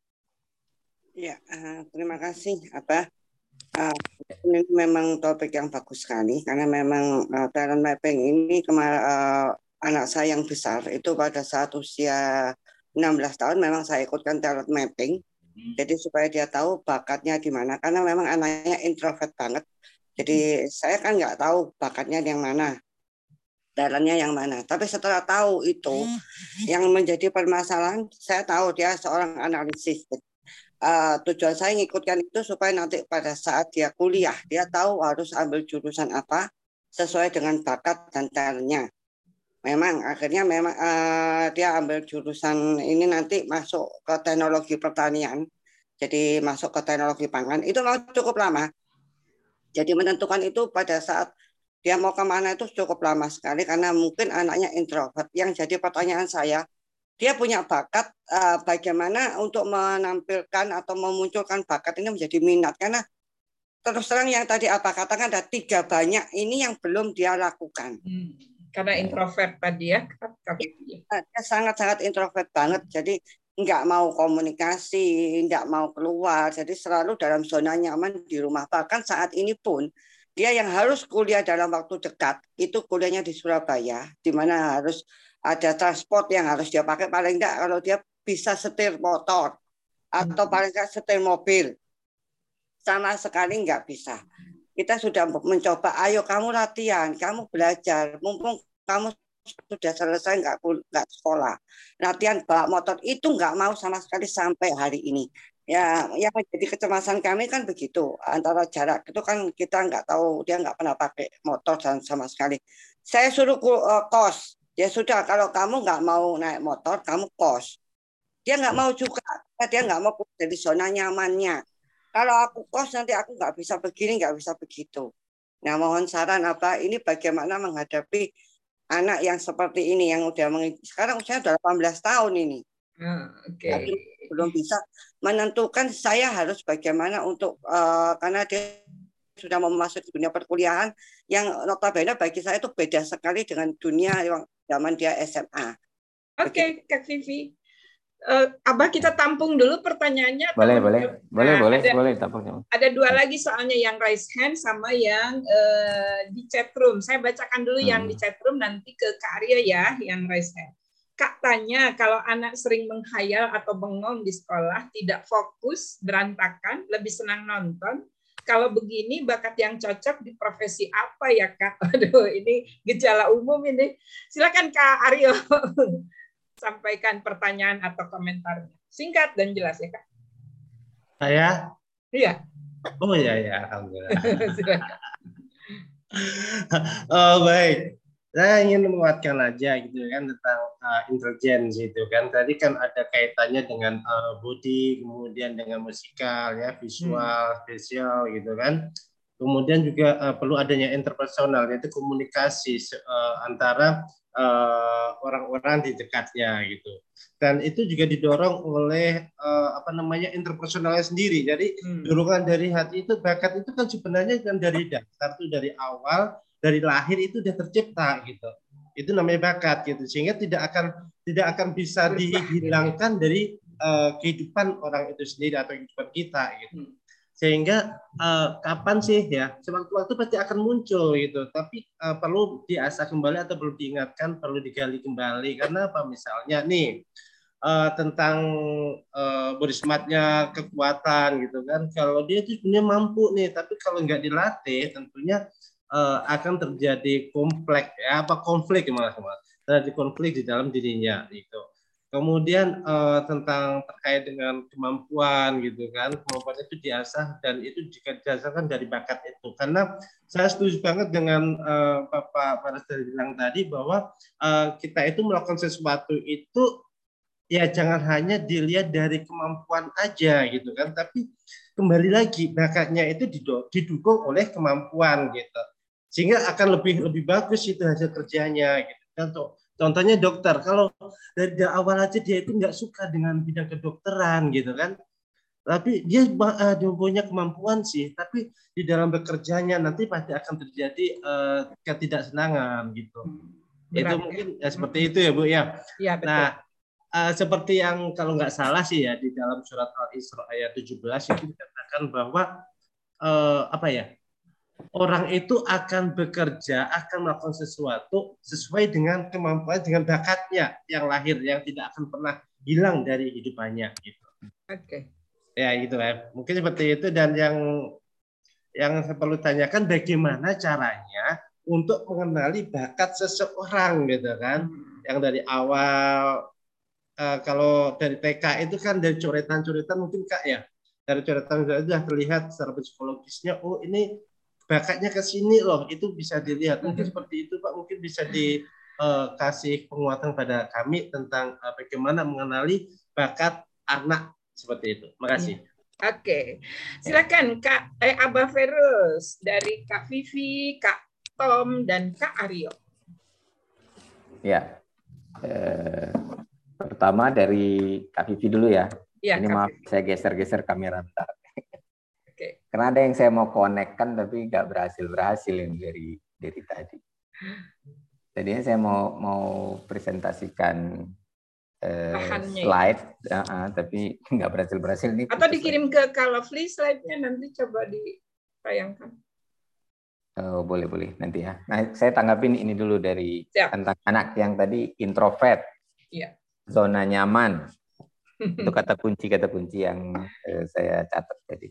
Ya, eh, terima kasih. Apa eh, ini memang topik yang bagus sekali karena memang eh, talent mapping ini kemarin anak saya yang besar itu pada saat usia 16 tahun memang saya ikutkan talent mapping. Jadi supaya dia tahu bakatnya di mana karena memang anaknya introvert banget. Jadi saya kan nggak tahu bakatnya yang mana, talentnya yang mana. Tapi setelah tahu itu, yang menjadi permasalahan saya tahu dia seorang analisis. Uh, tujuan saya ngikutkan itu supaya nanti pada saat dia kuliah dia tahu harus ambil jurusan apa sesuai dengan bakat dan talentnya. Memang akhirnya memang uh, dia ambil jurusan ini nanti masuk ke teknologi pertanian, jadi masuk ke teknologi pangan itu mau cukup lama. Jadi menentukan itu pada saat dia mau ke mana itu cukup lama sekali karena mungkin anaknya introvert. Yang jadi pertanyaan saya, dia punya bakat uh, bagaimana untuk menampilkan atau memunculkan bakat ini menjadi minat karena terus terang yang tadi apa katakan ada tiga banyak ini yang belum dia lakukan. Hmm, Karena introvert tadi ya. Nah, Dia sangat-sangat introvert banget, jadi nggak mau komunikasi, nggak mau keluar, jadi selalu dalam zona nyaman di rumah. Bahkan saat ini pun dia yang harus kuliah dalam waktu dekat itu kuliahnya di Surabaya, di mana harus ada transport yang harus dia pakai paling enggak kalau dia bisa setir motor atau paling enggak setir mobil sama sekali nggak bisa kita sudah mencoba ayo kamu latihan kamu belajar mumpung kamu sudah selesai nggak nggak sekolah. Latihan bawa motor itu nggak mau sama sekali sampai hari ini. Ya, yang menjadi kecemasan kami kan begitu. Antara jarak itu kan kita nggak tahu dia nggak pernah pakai motor dan sama sekali. Saya suruh uh, kos. Ya sudah, kalau kamu nggak mau naik motor, kamu kos. Dia nggak mau juga. Dia nggak mau dari zona nyamannya. Kalau aku kos nanti aku nggak bisa begini, nggak bisa begitu. Nah, mohon saran apa? Ini bagaimana menghadapi anak yang seperti ini yang udah sekarang usia udah 18 tahun ini. Hmm, Oke. Okay belum bisa menentukan saya harus bagaimana untuk uh, karena dia sudah memasuki dunia perkuliahan yang notabene bagi saya itu beda sekali dengan dunia yang zaman dia SMA. Oke, okay, Kak Vivi. Uh, Abah kita tampung dulu pertanyaannya. Boleh, boleh, nah, boleh, boleh, ada, boleh tampung. Ada dua lagi soalnya yang raise hand sama yang uh, di chat room. Saya bacakan dulu hmm. yang di chat room nanti ke Kak Arya ya yang raise hand. Kak tanya kalau anak sering menghayal atau bengong di sekolah, tidak fokus, berantakan, lebih senang nonton. Kalau begini bakat yang cocok di profesi apa ya Kak? Aduh, ini gejala umum ini. Silakan Kak Aryo sampaikan pertanyaan atau komentarnya. Singkat dan jelas ya Kak. Saya? Iya. Oh iya ya, alhamdulillah. oh baik saya ingin menguatkan aja gitu kan tentang uh, intelligence itu kan tadi kan ada kaitannya dengan uh, body kemudian dengan musikal ya visual hmm. spesial gitu kan kemudian juga uh, perlu adanya interpersonal yaitu komunikasi uh, antara orang-orang uh, di dekatnya gitu dan itu juga didorong oleh uh, apa namanya interpersonalnya sendiri jadi hmm. dorongan dari hati itu bakat itu kan sebenarnya kan dari dasar itu dari awal dari lahir itu sudah tercipta gitu. Itu namanya bakat gitu. Sehingga tidak akan tidak akan bisa dihilangkan dari uh, kehidupan orang itu sendiri atau kehidupan kita gitu. Hmm. Sehingga uh, kapan sih ya sewaktu-waktu pasti akan muncul gitu. Tapi uh, perlu diasah kembali atau perlu diingatkan, perlu digali kembali karena apa misalnya nih uh, tentang uh, body smartnya kekuatan gitu kan. Kalau dia itu sebenarnya mampu nih, tapi kalau nggak dilatih tentunya uh, akan terjadi kompleks ya apa konflik malah terjadi konflik di dalam dirinya gitu. Kemudian uh, tentang terkait dengan kemampuan gitu kan kemampuan itu diasah dan itu jika didasarkan dari bakat itu. Karena saya setuju banget dengan uh, Bapak Paras bilang tadi bahwa uh, kita itu melakukan sesuatu itu ya jangan hanya dilihat dari kemampuan aja gitu kan. Tapi kembali lagi bakatnya itu didukung oleh kemampuan gitu sehingga akan lebih lebih bagus itu hasil kerjanya gitu. Contoh contohnya dokter kalau dari awal aja dia itu nggak suka dengan bidang kedokteran gitu kan. Tapi dia, uh, dia punya kemampuan sih tapi di dalam bekerjanya nanti pasti akan terjadi uh, ketidaksenangan gitu. Berat, itu ya? mungkin ya, seperti itu ya bu ya, ya betul. nah uh, seperti yang kalau nggak salah sih ya di dalam surat al isra ayat 17 itu dikatakan bahwa uh, apa ya orang itu akan bekerja, akan melakukan sesuatu sesuai dengan kemampuan, dengan bakatnya yang lahir, yang tidak akan pernah hilang dari hidupannya. Gitu. Oke. Okay. Ya gitu ya. Mungkin seperti itu dan yang yang saya perlu tanyakan bagaimana caranya untuk mengenali bakat seseorang gitu kan, hmm. yang dari awal uh, kalau dari TK itu kan dari coretan-coretan mungkin kak ya dari coretan itu sudah terlihat secara psikologisnya oh ini bakatnya ke sini loh. Itu bisa dilihat. Mungkin seperti itu pak. Mungkin bisa dikasih eh, penguatan pada kami tentang uh, bagaimana mengenali bakat anak seperti itu. Makasih Oke, silakan Kak eh, Abah Ferus dari Kak Vivi, Kak Tom dan Kak Aryo. Ya, eh, pertama dari Kak Vivi dulu ya. ya Ini Kak maaf Vivi. saya geser-geser kamera bentar. Okay. Karena ada yang saya mau konekkan tapi nggak berhasil berhasil yang dari dari tadi. Tadinya saya mau mau presentasikan uh, slide, ya. uh, uh, tapi nggak berhasil berhasil nih. Atau dikirim ke Calofly slide-nya nanti coba ditayangkan. Oh, boleh boleh nanti ya. Nah, saya tanggapin ini dulu dari Siap. tentang anak yang tadi introvert, iya. zona nyaman. Itu kata kunci kata kunci yang uh, saya catat tadi.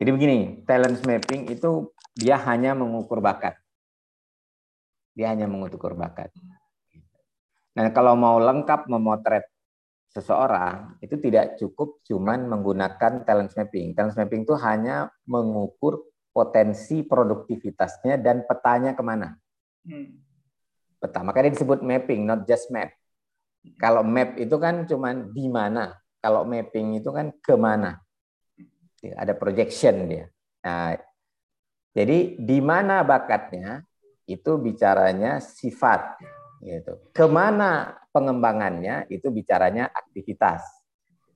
Jadi begini, talent mapping itu dia hanya mengukur bakat. Dia hanya mengukur bakat. Nah, kalau mau lengkap memotret seseorang, itu tidak cukup cuman menggunakan talent mapping. Talent mapping itu hanya mengukur potensi produktivitasnya dan petanya ke mana. Hmm. Peta. Makanya disebut mapping, not just map. Kalau map itu kan cuman di mana. Kalau mapping itu kan ke mana. Ada projection dia. Nah, jadi di mana bakatnya itu bicaranya sifat gitu. Ke mana pengembangannya itu bicaranya aktivitas.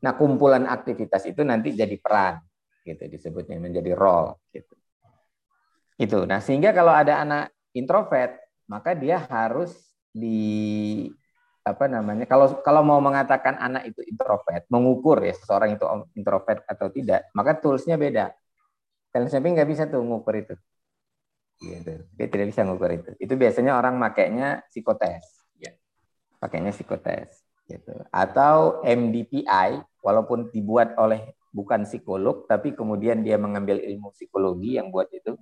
Nah kumpulan aktivitas itu nanti jadi peran gitu disebutnya menjadi role gitu. Itu. Nah sehingga kalau ada anak introvert maka dia harus di apa namanya kalau kalau mau mengatakan anak itu introvert mengukur ya seseorang itu introvert atau tidak maka toolsnya beda talent mapping nggak bisa tuh mengukur itu gitu. Dia tidak bisa ngukur itu. Itu biasanya orang makainya psikotes. Ya. Pakainya psikotes gitu. Atau MDPI walaupun dibuat oleh bukan psikolog tapi kemudian dia mengambil ilmu psikologi yang buat itu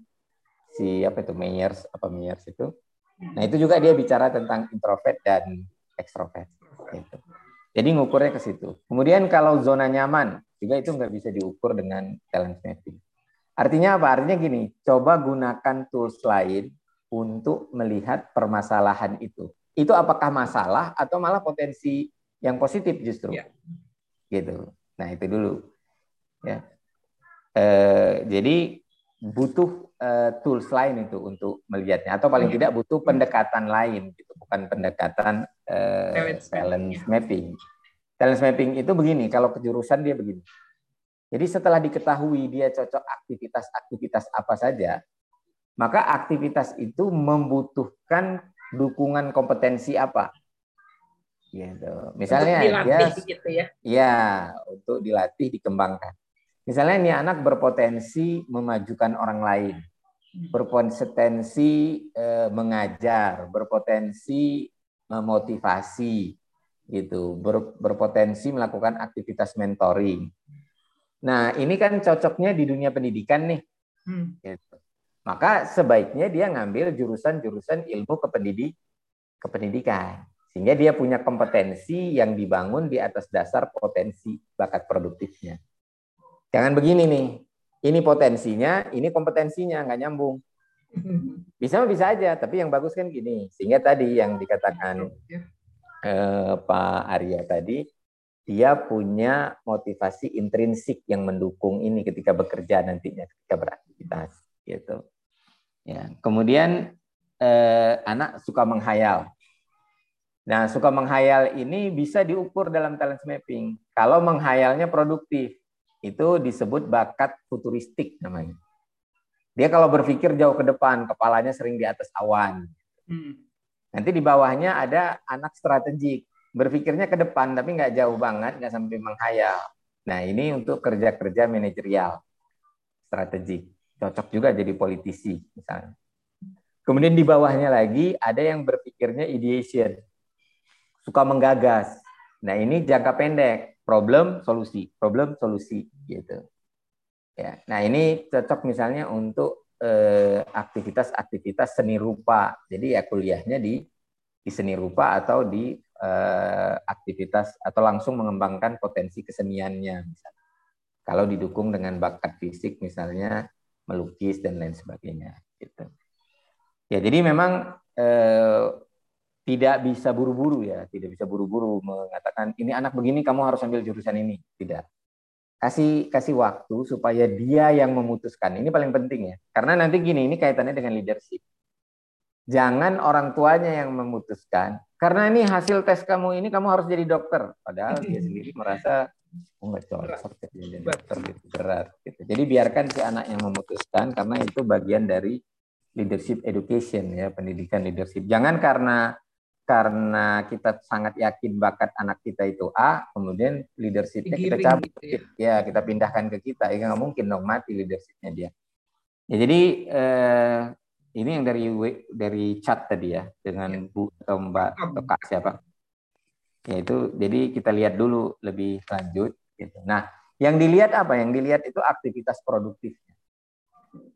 si apa itu Meyers apa Meyers itu. Nah, itu juga dia bicara tentang introvert dan extrovert gitu. Jadi ngukurnya ke situ. Kemudian kalau zona nyaman juga itu nggak bisa diukur dengan talent mapping. Artinya apa? Artinya gini, coba gunakan tools lain untuk melihat permasalahan itu. Itu apakah masalah atau malah potensi yang positif justru? Ya. Gitu. Nah itu dulu. Ya. E, jadi butuh e, tools lain itu untuk melihatnya, atau paling ya. tidak butuh pendekatan lain, gitu. Bukan pendekatan e, talent mapping. Talent mapping itu begini, kalau kejurusan dia begini jadi setelah diketahui dia cocok aktivitas-aktivitas apa saja, maka aktivitas itu membutuhkan dukungan kompetensi apa? Gitu. Misalnya untuk dilatih, dia, gitu ya. Ya, untuk dilatih dikembangkan. Misalnya ini anak berpotensi memajukan orang lain, berpotensi eh, mengajar, berpotensi memotivasi, gitu, ber, berpotensi melakukan aktivitas mentoring Nah, ini kan cocoknya di dunia pendidikan nih. Hmm. Gitu. Maka sebaiknya dia ngambil jurusan-jurusan ilmu kependidik kependidikan. Sehingga dia punya kompetensi yang dibangun di atas dasar potensi bakat produktifnya. Jangan begini nih, ini potensinya, ini kompetensinya, nggak nyambung. Bisa bisa aja, tapi yang bagus kan gini. Sehingga tadi yang dikatakan eh, Pak Arya tadi, dia punya motivasi intrinsik yang mendukung ini ketika bekerja nantinya ketika beraktivitas gitu ya kemudian eh, anak suka menghayal nah suka menghayal ini bisa diukur dalam talent mapping kalau menghayalnya produktif itu disebut bakat futuristik namanya dia kalau berpikir jauh ke depan kepalanya sering di atas awan hmm. nanti di bawahnya ada anak strategik berpikirnya ke depan tapi nggak jauh banget, nggak sampai menghayal. Nah ini untuk kerja-kerja manajerial, strategi. Cocok juga jadi politisi misalnya. Kemudian di bawahnya lagi ada yang berpikirnya ideation, suka menggagas. Nah ini jangka pendek, problem solusi, problem solusi gitu. Ya, nah ini cocok misalnya untuk eh, aktivitas-aktivitas seni rupa. Jadi ya kuliahnya di di seni rupa atau di eh, aktivitas atau langsung mengembangkan potensi keseniannya misalnya. Kalau didukung dengan bakat fisik misalnya melukis dan lain sebagainya gitu. Ya, jadi memang eh, tidak bisa buru-buru ya, tidak bisa buru-buru mengatakan ini anak begini kamu harus ambil jurusan ini, tidak. Kasih kasih waktu supaya dia yang memutuskan. Ini paling penting ya. Karena nanti gini, ini kaitannya dengan leadership. Jangan orang tuanya yang memutuskan, karena ini hasil tes kamu ini kamu harus jadi dokter. Padahal dia sendiri merasa oh, nggak cocok jadi dokter gitu berat. Gitu. Jadi biarkan si anak yang memutuskan karena itu bagian dari leadership education ya pendidikan leadership. Jangan karena karena kita sangat yakin bakat anak kita itu A, kemudian leadershipnya kita cabut, gitu ya. ya kita pindahkan ke kita, ya nggak mungkin dong mati leadershipnya dia. Ya, jadi eh, ini yang dari dari chat tadi ya dengan ya. Bu atau Mbak atau Kak siapa? Ya itu jadi kita lihat dulu lebih lanjut gitu. Nah, yang dilihat apa? Yang dilihat itu aktivitas produktifnya.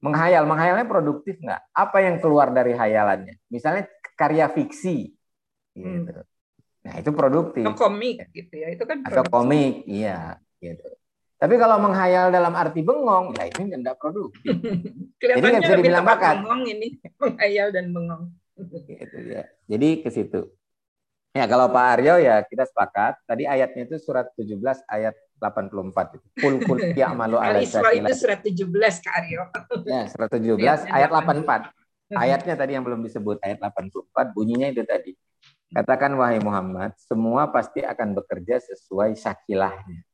Menghayal, menghayalnya produktif nggak? Apa yang keluar dari hayalannya? Misalnya karya fiksi. Gitu. Hmm. Nah, itu produktif. Atau komik gitu ya. Itu kan Atau komik, iya, gitu. Tapi kalau menghayal dalam arti bengong, ya ini tidak produktif. Jadi nggak bisa dibilang bakat. Bengong ini, menghayal dan bengong. Gitu ya. Jadi ke situ. Ya kalau Pak Aryo ya kita sepakat. Tadi ayatnya itu surat 17 ayat 84 itu. Kul kul ya'malu ala Isra itu surat 17 Kak Aryo. Ya, surat 17 ayat 84. Ayatnya tadi yang belum disebut ayat 84 bunyinya itu tadi. Katakan wahai Muhammad, semua pasti akan bekerja sesuai syakilahnya.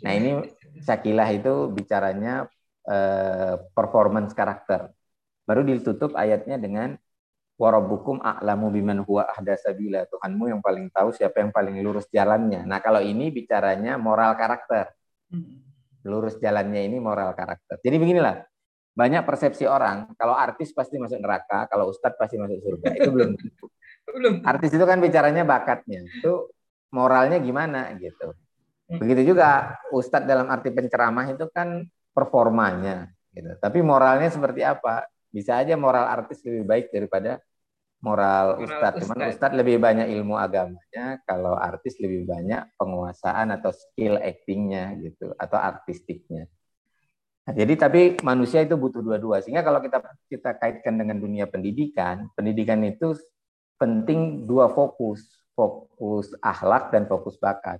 Nah, ini syakilah itu bicaranya eh, performance karakter. Baru ditutup ayatnya dengan warabukum a'lamu biman huwa ahdasabila. Tuhanmu yang paling tahu siapa yang paling lurus jalannya. Nah, kalau ini bicaranya moral karakter. Hmm. Lurus jalannya ini moral karakter. Jadi beginilah, banyak persepsi orang kalau artis pasti masuk neraka, kalau ustadz pasti masuk surga. Itu belum belum. Artis itu kan bicaranya bakatnya. Itu moralnya gimana gitu. Hmm. Begitu juga ustadz dalam arti penceramah itu kan performanya gitu. Tapi moralnya seperti apa? Bisa aja moral artis lebih baik daripada moral, moral ustadz. Cuman ustadz lebih banyak ilmu agamanya, kalau artis lebih banyak penguasaan atau skill actingnya gitu atau artistiknya. Nah, jadi tapi manusia itu butuh dua-dua. Sehingga kalau kita kita kaitkan dengan dunia pendidikan, pendidikan itu penting dua fokus, fokus akhlak dan fokus bakat.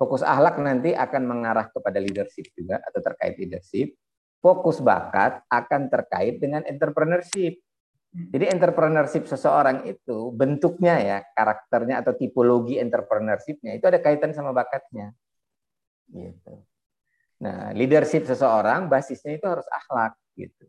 Fokus akhlak nanti akan mengarah kepada leadership juga atau terkait leadership. Fokus bakat akan terkait dengan entrepreneurship. Jadi entrepreneurship seseorang itu bentuknya ya, karakternya atau tipologi entrepreneurshipnya itu ada kaitan sama bakatnya. Gitu. Nah, leadership seseorang basisnya itu harus akhlak gitu.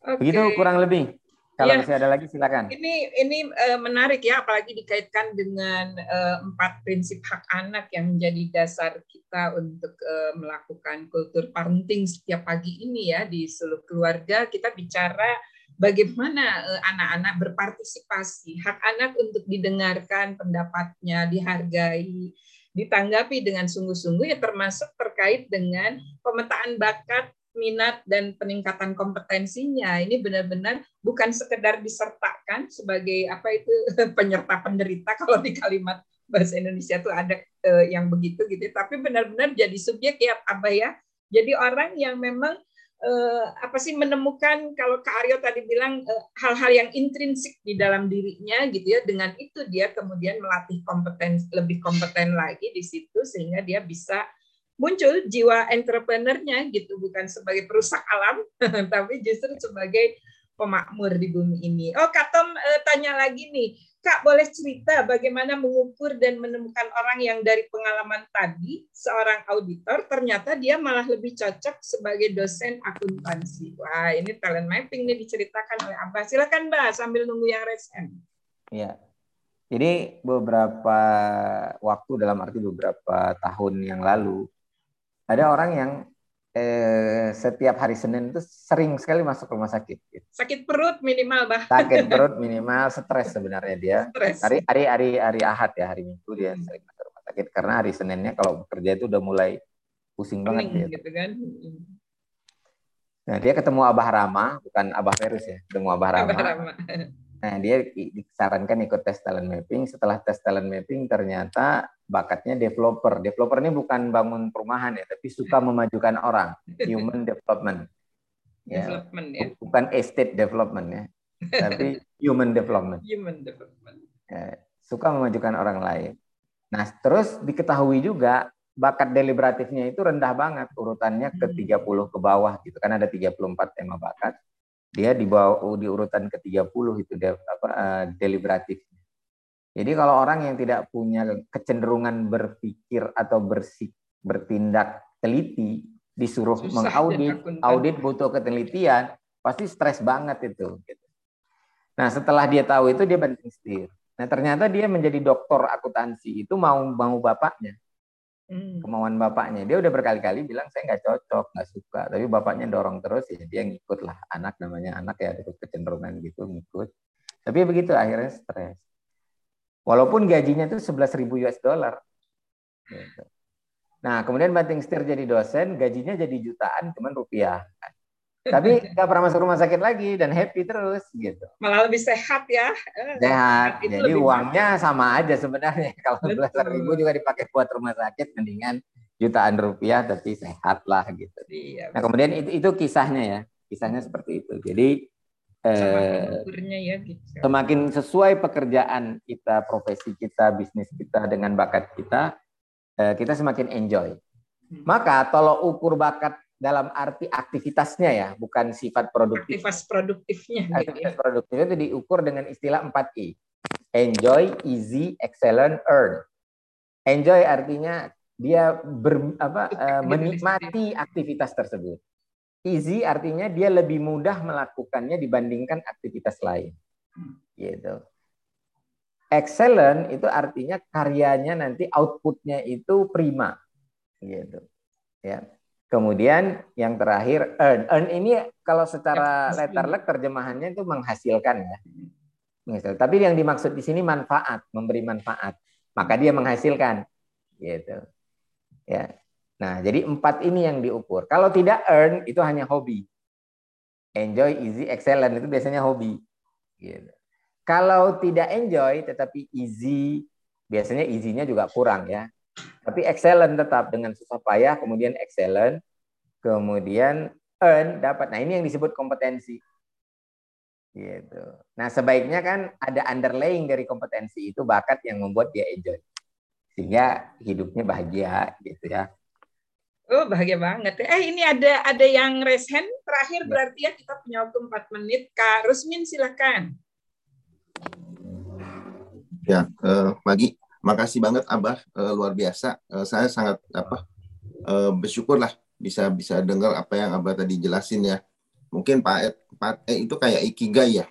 Okay. Begitu kurang lebih. Kalau ya, masih ada lagi silakan. Ini ini uh, menarik ya, apalagi dikaitkan dengan uh, empat prinsip hak anak yang menjadi dasar kita untuk uh, melakukan kultur parenting setiap pagi ini ya di seluruh keluarga. Kita bicara bagaimana anak-anak uh, berpartisipasi, hak anak untuk didengarkan pendapatnya, dihargai, ditanggapi dengan sungguh-sungguh ya termasuk terkait dengan pemetaan bakat minat dan peningkatan kompetensinya ini benar-benar bukan sekedar disertakan sebagai apa itu penyerta penderita kalau di kalimat bahasa Indonesia itu ada uh, yang begitu gitu tapi benar-benar jadi subjek ya apa ya. Jadi orang yang memang uh, apa sih menemukan kalau Kak Aryo tadi bilang eh, hal-hal yang intrinsik di dalam dirinya gitu ya dengan itu dia kemudian melatih kompeten lebih kompeten lagi di situ sehingga dia bisa muncul jiwa entrepreneurnya gitu bukan sebagai perusak alam tapi justru sebagai pemakmur di bumi ini. Oh Kak Tom eh, tanya lagi nih, Kak boleh cerita bagaimana mengukur dan menemukan orang yang dari pengalaman tadi seorang auditor ternyata dia malah lebih cocok sebagai dosen akuntansi. Wah ini talent mapping nih diceritakan oleh Abah. Silakan Mbak sambil nunggu yang resen. Iya. Jadi beberapa waktu dalam arti beberapa tahun yang lalu ada orang yang eh, setiap hari Senin itu sering sekali masuk rumah sakit. Gitu. Sakit perut minimal bah. Sakit perut minimal, stres sebenarnya dia. Stress. Hari hari hari hari Ahad ya hari Minggu dia hmm. sering masuk rumah sakit karena hari Seninnya kalau bekerja itu udah mulai pusing banget dia. Gitu kan. Nah dia ketemu Abah Rama, bukan Abah Ferus ya, ketemu Abah Rama. Abah Rama. Nah, dia disarankan ikut tes talent mapping. Setelah tes talent mapping, ternyata bakatnya developer. Developer ini bukan bangun perumahan ya, tapi suka memajukan orang, human development. Ya. Development ya. Bukan estate development ya, tapi human development. Human development. Ya, suka memajukan orang lain. Nah, terus diketahui juga bakat deliberatifnya itu rendah banget urutannya ke 30 hmm. ke bawah gitu kan ada 34 tema bakat dia di bawah di urutan ke-30 itu de, apa uh, deliberatif. Jadi kalau orang yang tidak punya kecenderungan berpikir atau bersik, bertindak teliti disuruh Susah mengaudit, audit butuh ketelitian, pasti stres banget itu. Gitu. Nah setelah dia tahu itu dia banting setir. Nah ternyata dia menjadi doktor akuntansi itu mau mau bapaknya. Hmm. kemauan bapaknya. Dia udah berkali-kali bilang saya nggak cocok, nggak suka. Tapi bapaknya dorong terus ya dia ngikut lah. Anak namanya anak ya ada kecenderungan gitu ngikut. Tapi begitu akhirnya stres. Walaupun gajinya itu 11 ribu US dollar. Gitu. Nah kemudian banting setir jadi dosen, gajinya jadi jutaan cuman rupiah. Tapi nggak pernah masuk rumah sakit lagi dan happy terus gitu. Malah lebih sehat ya. Sehat. Itu Jadi uangnya sama aja sebenarnya. Kalau belasan ribu juga dipakai buat rumah sakit, mendingan jutaan rupiah tapi sehat lah gitu. Iya, nah kemudian itu, itu kisahnya ya, kisahnya seperti itu. Jadi eh, ya, gitu. semakin sesuai pekerjaan kita, profesi kita, bisnis kita dengan bakat kita, eh, kita semakin enjoy. Hmm. Maka tolong ukur bakat dalam arti aktivitasnya ya, bukan sifat produktif. Aktivitas produktifnya. Aktivitas gitu. produktifnya itu diukur dengan istilah 4 I. Enjoy, easy, excellent, earn. Enjoy artinya dia ber, apa, uh, menikmati aktivitas tersebut. Easy artinya dia lebih mudah melakukannya dibandingkan aktivitas lain. Gitu. Excellent itu artinya karyanya nanti outputnya itu prima. Gitu. Ya. Kemudian yang terakhir earn. Earn ini kalau secara letter luck terjemahannya itu menghasilkan ya. Menghasilkan. Tapi yang dimaksud di sini manfaat, memberi manfaat. Maka dia menghasilkan. Gitu. Ya. Nah, jadi empat ini yang diukur. Kalau tidak earn itu hanya hobi. Enjoy, easy, excellent itu biasanya hobi. Gitu. Kalau tidak enjoy tetapi easy, biasanya easy-nya juga kurang ya. Tapi excellent tetap dengan susah payah, kemudian excellent, kemudian earn dapat. Nah, ini yang disebut kompetensi. Gitu. Nah, sebaiknya kan ada underlying dari kompetensi itu bakat yang membuat dia enjoy sehingga hidupnya bahagia gitu ya. Oh bahagia banget. Eh ini ada ada yang raise hand terakhir ya. berarti ya kita punya waktu 4 menit. Kak Rusmin silakan. Ya, uh, Magi, makasih banget Abah, uh, luar biasa. Uh, saya sangat apa uh, bersyukur lah bisa bisa dengar apa yang Abah tadi jelasin ya. Mungkin Pak Ed, Pak Ed itu kayak ikigai ya,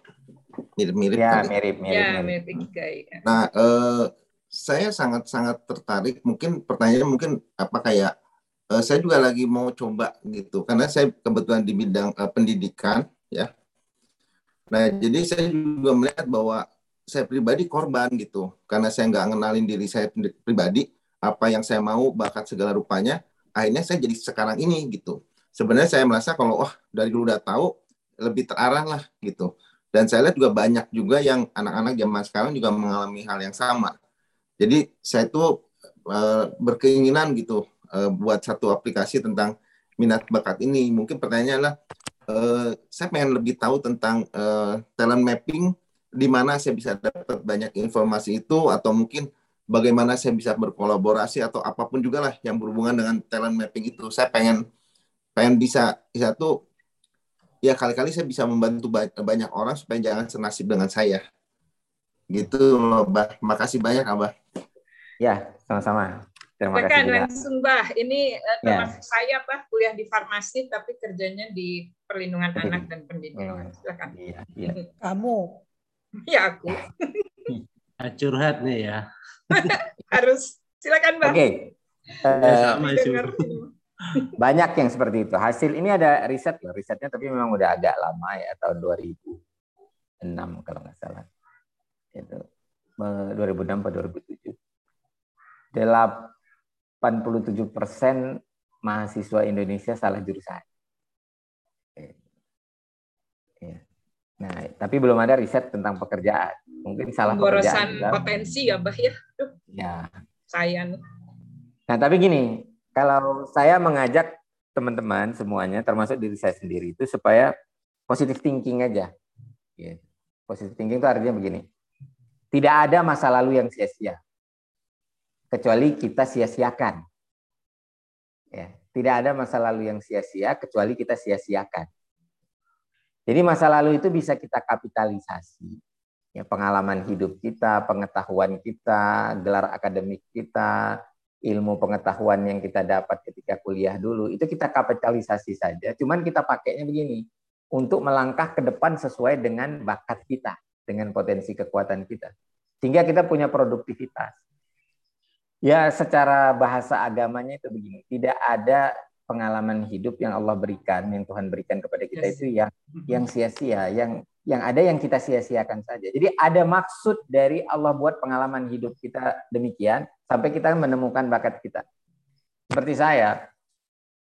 mirip-mirip. Ya, mirip-mirip. Ya, mirip ikigai. Nah, uh, saya sangat-sangat tertarik. Mungkin pertanyaannya mungkin apa kayak uh, saya juga lagi mau coba gitu karena saya kebetulan di bidang uh, pendidikan ya. Nah jadi saya juga melihat bahwa saya pribadi korban gitu. Karena saya nggak ngenalin diri saya pribadi apa yang saya mau bakat segala rupanya akhirnya saya jadi sekarang ini gitu. Sebenarnya saya merasa kalau wah dari dulu udah tahu lebih terarah lah gitu. Dan saya lihat juga banyak juga yang anak-anak zaman sekarang juga mengalami hal yang sama. Jadi saya tuh uh, berkeinginan gitu uh, buat satu aplikasi tentang minat bakat ini. Mungkin pertanyaannya adalah uh, saya pengen lebih tahu tentang talent mapping di mana saya bisa dapat banyak informasi itu atau mungkin bagaimana saya bisa berkolaborasi atau apa pun juga lah yang berhubungan dengan talent mapping itu. Saya pengen pengen bisa bisa tuh ya kali-kali saya bisa membantu banyak orang supaya jangan senasib dengan saya. Gitu loh, Bah. Makasih banyak, Abah. Ya, sama-sama. Terima kasih juga. langsung, Bah. Ini uh, termasuk ya. saya, Bah, kuliah di farmasi, tapi kerjanya di perlindungan anak dan pendidikan. Silakan. Iya, iya. Kamu. Ya, aku. Ah, curhat nih ya. Harus. Silakan, Bah. Oke. Okay. Uh, banyak yang seperti itu. Hasil ini ada riset loh, risetnya tapi memang udah agak lama ya, tahun 2006 kalau nggak salah. Itu 2006 atau 2007 87 persen mahasiswa Indonesia salah jurusan. Ya. Nah, tapi belum ada riset tentang pekerjaan. Mungkin salah pekerjaan. potensi ya, Bah ya. Ya. Saya. Nah, tapi gini, kalau saya mengajak teman-teman semuanya, termasuk diri saya sendiri itu supaya positive thinking aja. Ya. Positive thinking itu artinya begini. Tidak ada masa lalu yang sia-sia kecuali kita sia-siakan. Ya, tidak ada masa lalu yang sia-sia kecuali kita sia-siakan. Jadi masa lalu itu bisa kita kapitalisasi. Ya, pengalaman hidup kita, pengetahuan kita, gelar akademik kita, ilmu pengetahuan yang kita dapat ketika kuliah dulu, itu kita kapitalisasi saja. Cuman kita pakainya begini, untuk melangkah ke depan sesuai dengan bakat kita, dengan potensi kekuatan kita. Sehingga kita punya produktivitas. Ya, secara bahasa agamanya itu begini, tidak ada pengalaman hidup yang Allah berikan, yang Tuhan berikan kepada kita yes. itu yang yang sia-sia, yang yang ada yang kita sia-siakan saja. Jadi ada maksud dari Allah buat pengalaman hidup kita demikian sampai kita menemukan bakat kita. Seperti saya,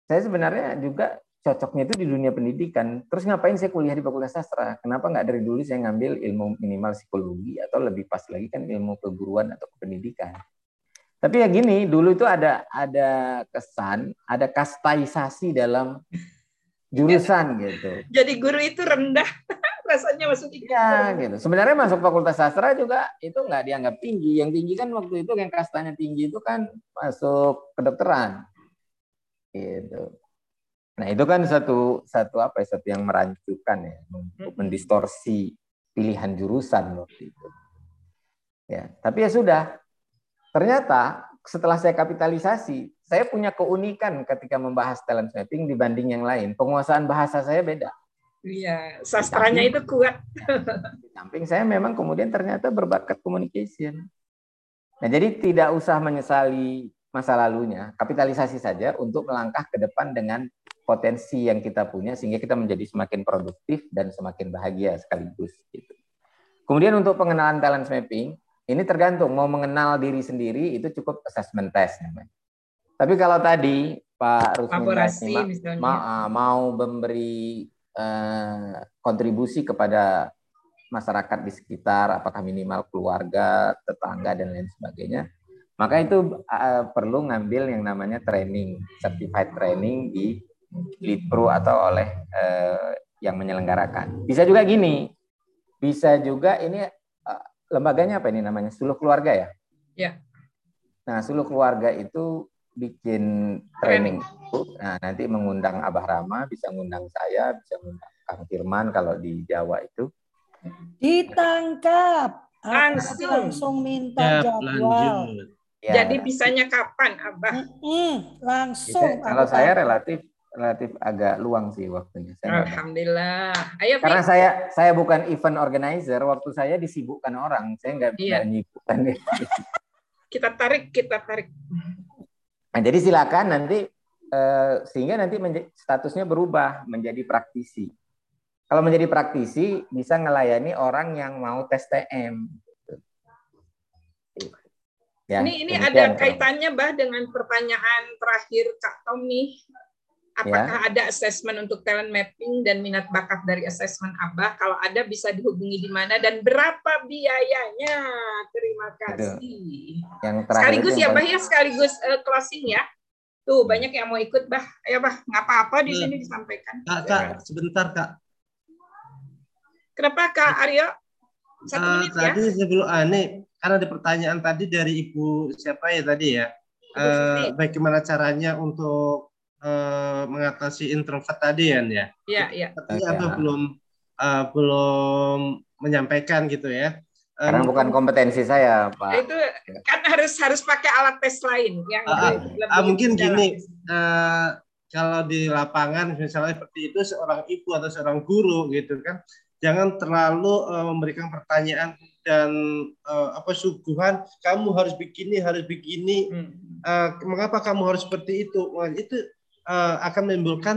saya sebenarnya juga cocoknya itu di dunia pendidikan. Terus ngapain saya kuliah di Fakultas Sastra? Kenapa nggak dari dulu saya ngambil ilmu minimal psikologi atau lebih pas lagi kan ilmu keguruan atau pendidikan? Tapi ya gini, dulu itu ada ada kesan, ada kastaisasi dalam jurusan gitu. Jadi guru itu rendah, rasanya masuk Ya, gitu. Sebenarnya masuk Fakultas Sastra juga itu nggak dianggap tinggi. Yang tinggi kan waktu itu yang kastanya tinggi itu kan masuk kedokteran. Gitu. Nah, itu kan satu satu apa ya, satu yang merancukan ya, untuk mendistorsi pilihan jurusan waktu itu. Ya, tapi ya sudah, Ternyata setelah saya kapitalisasi, saya punya keunikan ketika membahas talent mapping dibanding yang lain. Penguasaan bahasa saya beda. Iya, sastranya itu kuat. Di samping saya memang kemudian ternyata berbakat communication. Nah, jadi tidak usah menyesali masa lalunya, kapitalisasi saja untuk melangkah ke depan dengan potensi yang kita punya sehingga kita menjadi semakin produktif dan semakin bahagia sekaligus gitu. Kemudian untuk pengenalan talent mapping, ini tergantung mau mengenal diri sendiri itu cukup assessment test namanya. Tapi kalau tadi Pak Rusmin ma mau memberi uh, kontribusi kepada masyarakat di sekitar, apakah minimal keluarga, tetangga dan lain sebagainya, maka itu uh, perlu ngambil yang namanya training, certified training di Lead Pro atau oleh uh, yang menyelenggarakan. Bisa juga gini, bisa juga ini lembaganya apa ini namanya? Suluh keluarga ya? Ya. Nah, suluh keluarga itu bikin training. Nah, nanti mengundang Abah Rama, bisa mengundang saya, bisa mengundang Kang Firman kalau di Jawa itu. Ditangkap. Langsung. Langsung minta jadwal. Ya. Jadi bisanya kapan, Abah? Mm -hmm. Langsung. Bisa, kalau saya relatif relatif agak luang sih waktunya. Saya Alhamdulillah. Ayo, Karena saya saya bukan event organizer, waktu saya disibukkan orang, saya nggak iya. nyibukkan. kita tarik, kita tarik. Nah, jadi silakan nanti eh, sehingga nanti statusnya berubah menjadi praktisi. Kalau menjadi praktisi bisa melayani orang yang mau tes TM. Ya, ini ini ada kaitannya bah dengan pertanyaan terakhir Kak Tommy Apakah ya. ada assessment untuk talent mapping dan minat bakat dari assessment Abah? Kalau ada bisa dihubungi di mana dan berapa biayanya? Terima kasih. Yang sekaligus ya, Bah ya, sekaligus uh, closing ya. Tuh hmm. banyak yang mau ikut, Bah. Ayo, Bah, nggak apa-apa di hmm. sini disampaikan. Kak, Kak, sebentar, Kak. Kenapa, Kak Aryo? Satu uh, menit tadi ya. sebelum aneh, karena ada pertanyaan tadi dari Ibu siapa ya tadi ya? Uh, bagaimana caranya untuk uh, mengatasi introvert tadi kan ya? Iya, iya. Tapi okay. atau belum uh, belum menyampaikan gitu ya? Karena um, bukan kompetensi saya, Pak. Itu kan harus harus pakai alat tes lain yang uh, lebih, uh, mungkin gini, uh, kalau di lapangan misalnya seperti itu seorang ibu atau seorang guru gitu kan, jangan terlalu uh, memberikan pertanyaan dan uh, apa suguhan kamu harus begini harus begini hmm. uh, mengapa kamu harus seperti itu Wah, itu uh, akan menimbulkan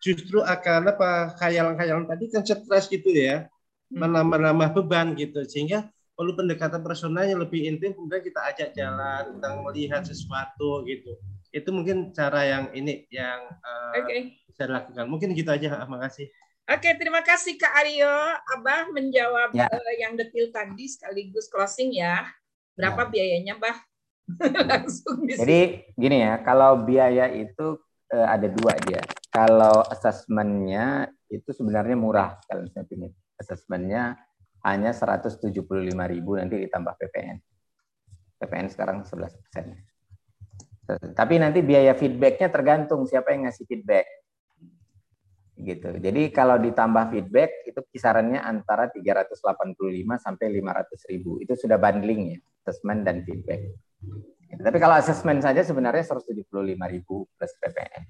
justru akan apa khayalan-khayalan tadi kan stres gitu ya hmm. menambah-nambah beban gitu sehingga perlu pendekatan personalnya lebih intim kemudian kita ajak jalan kita melihat sesuatu gitu itu mungkin cara yang ini yang uh, okay. bisa dilakukan mungkin gitu aja makasih Oke, terima kasih Kak Aryo. Abah menjawab ya. uh, yang detail tadi sekaligus closing ya. Berapa ya. biayanya, Bah? Langsung Jadi gini ya, kalau biaya itu uh, ada dua dia. Kalau asesmennya itu sebenarnya murah kalau saya pilih. Asesmennya hanya 175.000 nanti ditambah PPN. PPN sekarang 11 persen. Tapi nanti biaya feedbacknya tergantung siapa yang ngasih feedback. Gitu. Jadi kalau ditambah feedback itu kisarannya antara 385 sampai 500 ribu. Itu sudah bundling ya, assessment dan feedback. Tapi kalau asesmen saja sebenarnya 175.000 plus PPN.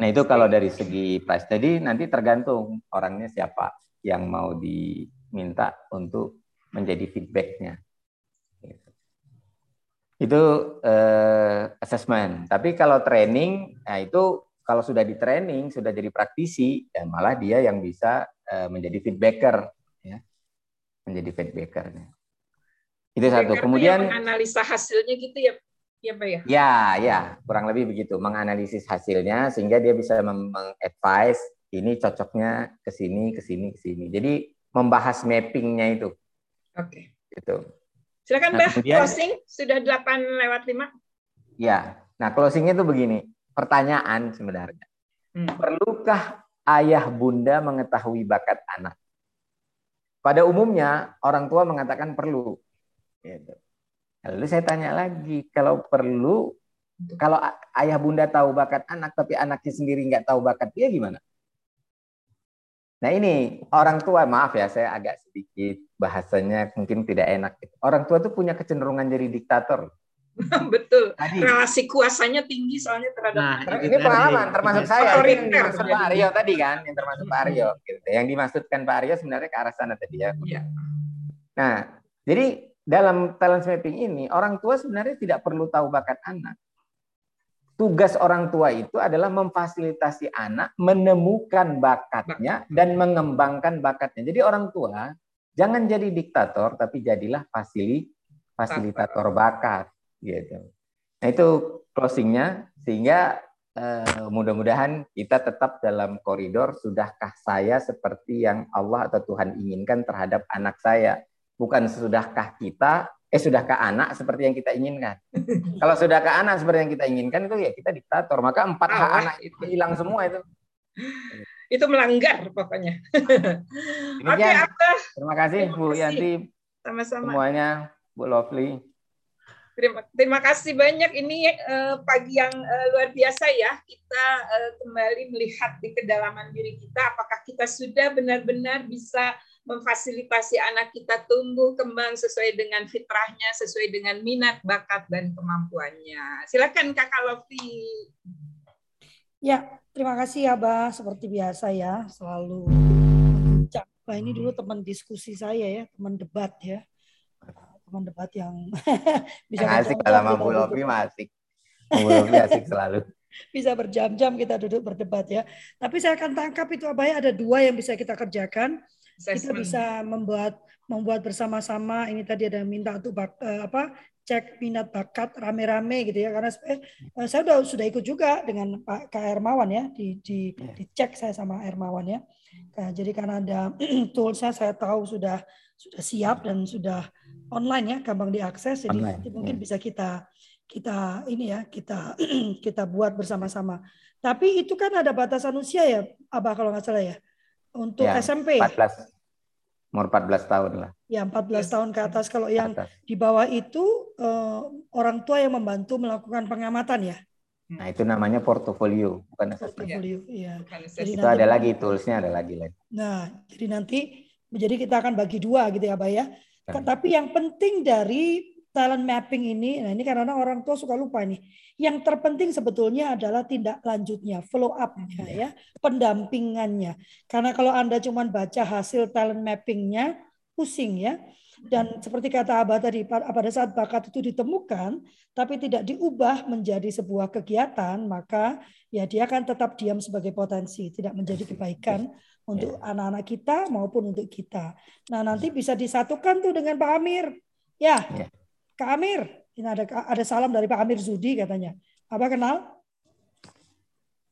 Nah itu kalau dari segi price. Jadi nanti tergantung orangnya siapa yang mau diminta untuk menjadi feedbacknya. Itu eh, assessment. Tapi kalau training, nah itu kalau sudah di training, sudah jadi praktisi, dan malah dia yang bisa eh, menjadi feedbacker, ya, menjadi feedbacker. Itu satu. Kemudian analisa hasilnya gitu ya. ya Pak ya? Ya, ya, kurang lebih begitu. Menganalisis hasilnya sehingga dia bisa mengadvise ini cocoknya ke sini, ke sini, ke sini. Jadi membahas mappingnya itu. Oke. Okay. Itu. Silakan nah, Mbak, closing sudah 8 lewat 5. Ya. Nah, closingnya itu begini. Pertanyaan sebenarnya. Hmm. Perlukah ayah bunda mengetahui bakat anak? Pada umumnya orang tua mengatakan perlu. Gitu. Lalu saya tanya lagi, kalau perlu, kalau ayah bunda tahu bakat anak, tapi anaknya sendiri nggak tahu bakat dia gimana? Nah ini orang tua, maaf ya saya agak sedikit bahasanya mungkin tidak enak. Orang tua tuh punya kecenderungan jadi diktator. Betul. Tadi. Relasi kuasanya tinggi soalnya terhadap nah, anak. Ini pengalaman termasuk saya. Yang dimaksud Pak Aryo tadi kan, yang termasuk Pak Aryo. Gitu. Yang dimaksudkan Pak Aryo sebenarnya ke arah sana tadi ya. ya. Nah, jadi dalam talent mapping ini orang tua sebenarnya tidak perlu tahu bakat anak. Tugas orang tua itu adalah memfasilitasi anak menemukan bakatnya dan mengembangkan bakatnya. Jadi orang tua jangan jadi diktator tapi jadilah fasili, fasilitator bakat gitu. Nah itu closingnya sehingga eh, mudah-mudahan kita tetap dalam koridor sudahkah saya seperti yang Allah atau Tuhan inginkan terhadap anak saya bukan sudahkah kita eh sudahkah anak seperti yang kita inginkan. Kalau sudahkah anak seperti yang kita inginkan itu ya kita diktator. Maka empat hak anak itu hilang semua itu. Itu melanggar pokoknya. Oke, okay, Terima kasih terima Bu Yanti. Sama-sama. Semuanya Bu Lovely. Terima, terima kasih banyak. Ini uh, pagi yang uh, luar biasa ya. Kita uh, kembali melihat di kedalaman diri kita. Apakah kita sudah benar-benar bisa memfasilitasi anak kita tumbuh kembang sesuai dengan fitrahnya, sesuai dengan minat, bakat, dan kemampuannya. Silakan Kakak Lofi. Ya, terima kasih ya, Bah. Seperti biasa ya, selalu Wah, ini dulu teman diskusi saya ya, teman debat ya. Teman debat yang bisa asik kalau Bu Lofi. Bu Lofi asik selalu bisa berjam-jam kita duduk berdebat ya. Tapi saya akan tangkap itu Abah ada dua yang bisa kita kerjakan kita bisa membuat membuat bersama-sama. Ini tadi ada minta untuk bak, uh, apa cek minat bakat rame-rame gitu ya. Karena saya, uh, saya sudah sudah ikut juga dengan Pak Kak Hermawan ya. Di di yeah. dicek saya sama Hermawan ya. Nah, jadi karena ada toolsnya saya tahu sudah sudah siap dan sudah online ya gampang diakses. Jadi online, mungkin yeah. bisa kita kita ini ya kita kita buat bersama-sama. Tapi itu kan ada batasan usia ya abah kalau nggak salah ya untuk ya, SMP. 14 umur 14 tahun lah. Ya, 14 tahun ke atas. Kalau yang atas. di bawah itu uh, orang tua yang membantu melakukan pengamatan ya. Nah, itu namanya portofolio, bukan Portofolio, iya. Jadi itu ada lagi toolsnya ada lagi lain. Nah, jadi nanti jadi kita akan bagi dua gitu ya, Pak ya. Tapi yang penting dari talent mapping ini, nah ini karena orang tua suka lupa nih. Yang terpenting sebetulnya adalah tindak lanjutnya, follow up-nya ya, pendampingannya. Karena kalau Anda cuma baca hasil talent mappingnya, pusing ya. Dan seperti kata Abah tadi, pada saat bakat itu ditemukan, tapi tidak diubah menjadi sebuah kegiatan, maka ya dia akan tetap diam sebagai potensi, tidak menjadi kebaikan untuk anak-anak kita maupun untuk kita. Nah nanti bisa disatukan tuh dengan Pak Amir. Ya, ya. Kak Amir, ini ada ada salam dari Pak Amir Zudi katanya. Apa kenal?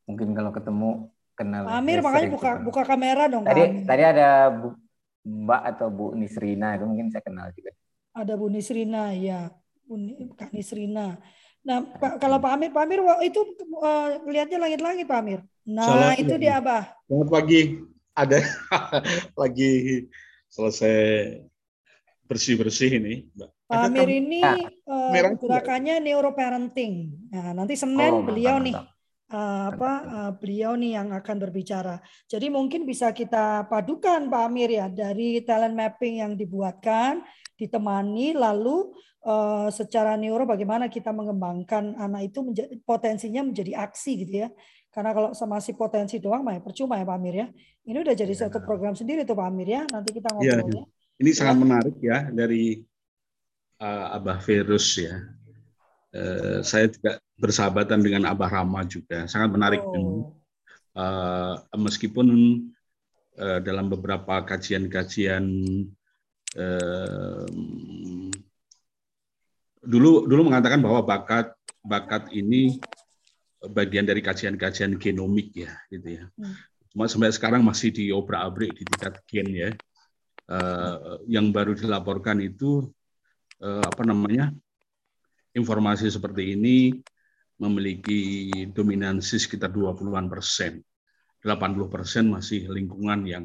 Mungkin kalau ketemu kenal. Pak Amir makanya buka ketemu. buka kamera dong. Tadi tadi ada Bu, Mbak atau Bu Nisrina itu mungkin saya kenal juga. Ada Bu Nisrina ya, Bu Kak Nisrina. Nah, Pak, kalau Pak Amir, Pak Amir itu uh, lihatnya langit-langit Pak Amir. Nah, Salam itu dia Abah. Selamat pagi. Ada lagi selesai bersih-bersih ini, Mbak. Pak Amir ini uh, gerakannya neuroparenting. Nah, nanti Senin oh, beliau mantap, nih Uh, apa uh, beliau nih yang akan berbicara. Jadi mungkin bisa kita padukan Pak Amir ya dari talent mapping yang dibuatkan, ditemani lalu uh, secara neuro bagaimana kita mengembangkan anak itu menjadi, potensinya menjadi aksi gitu ya. Karena kalau sama si potensi doang mah ya percuma ya Pak Amir ya. Ini udah jadi ya. satu program sendiri tuh Pak Amir ya. Nanti kita iya, ngobrolnya. Ya, ini sangat menarik ya dari uh, Abah Virus ya. Uh, saya juga bersahabatan dengan Abah Rama juga, sangat menarik. Oh. Uh, meskipun uh, dalam beberapa kajian-kajian uh, dulu dulu mengatakan bahwa bakat bakat ini bagian dari kajian-kajian genomik ya gitu ya. Hmm. Cuma sampai sekarang masih diobrak-abrik di tingkat gen ya. Uh, yang baru dilaporkan itu uh, apa namanya informasi seperti ini memiliki dominansi sekitar 20-an persen. 80 persen masih lingkungan yang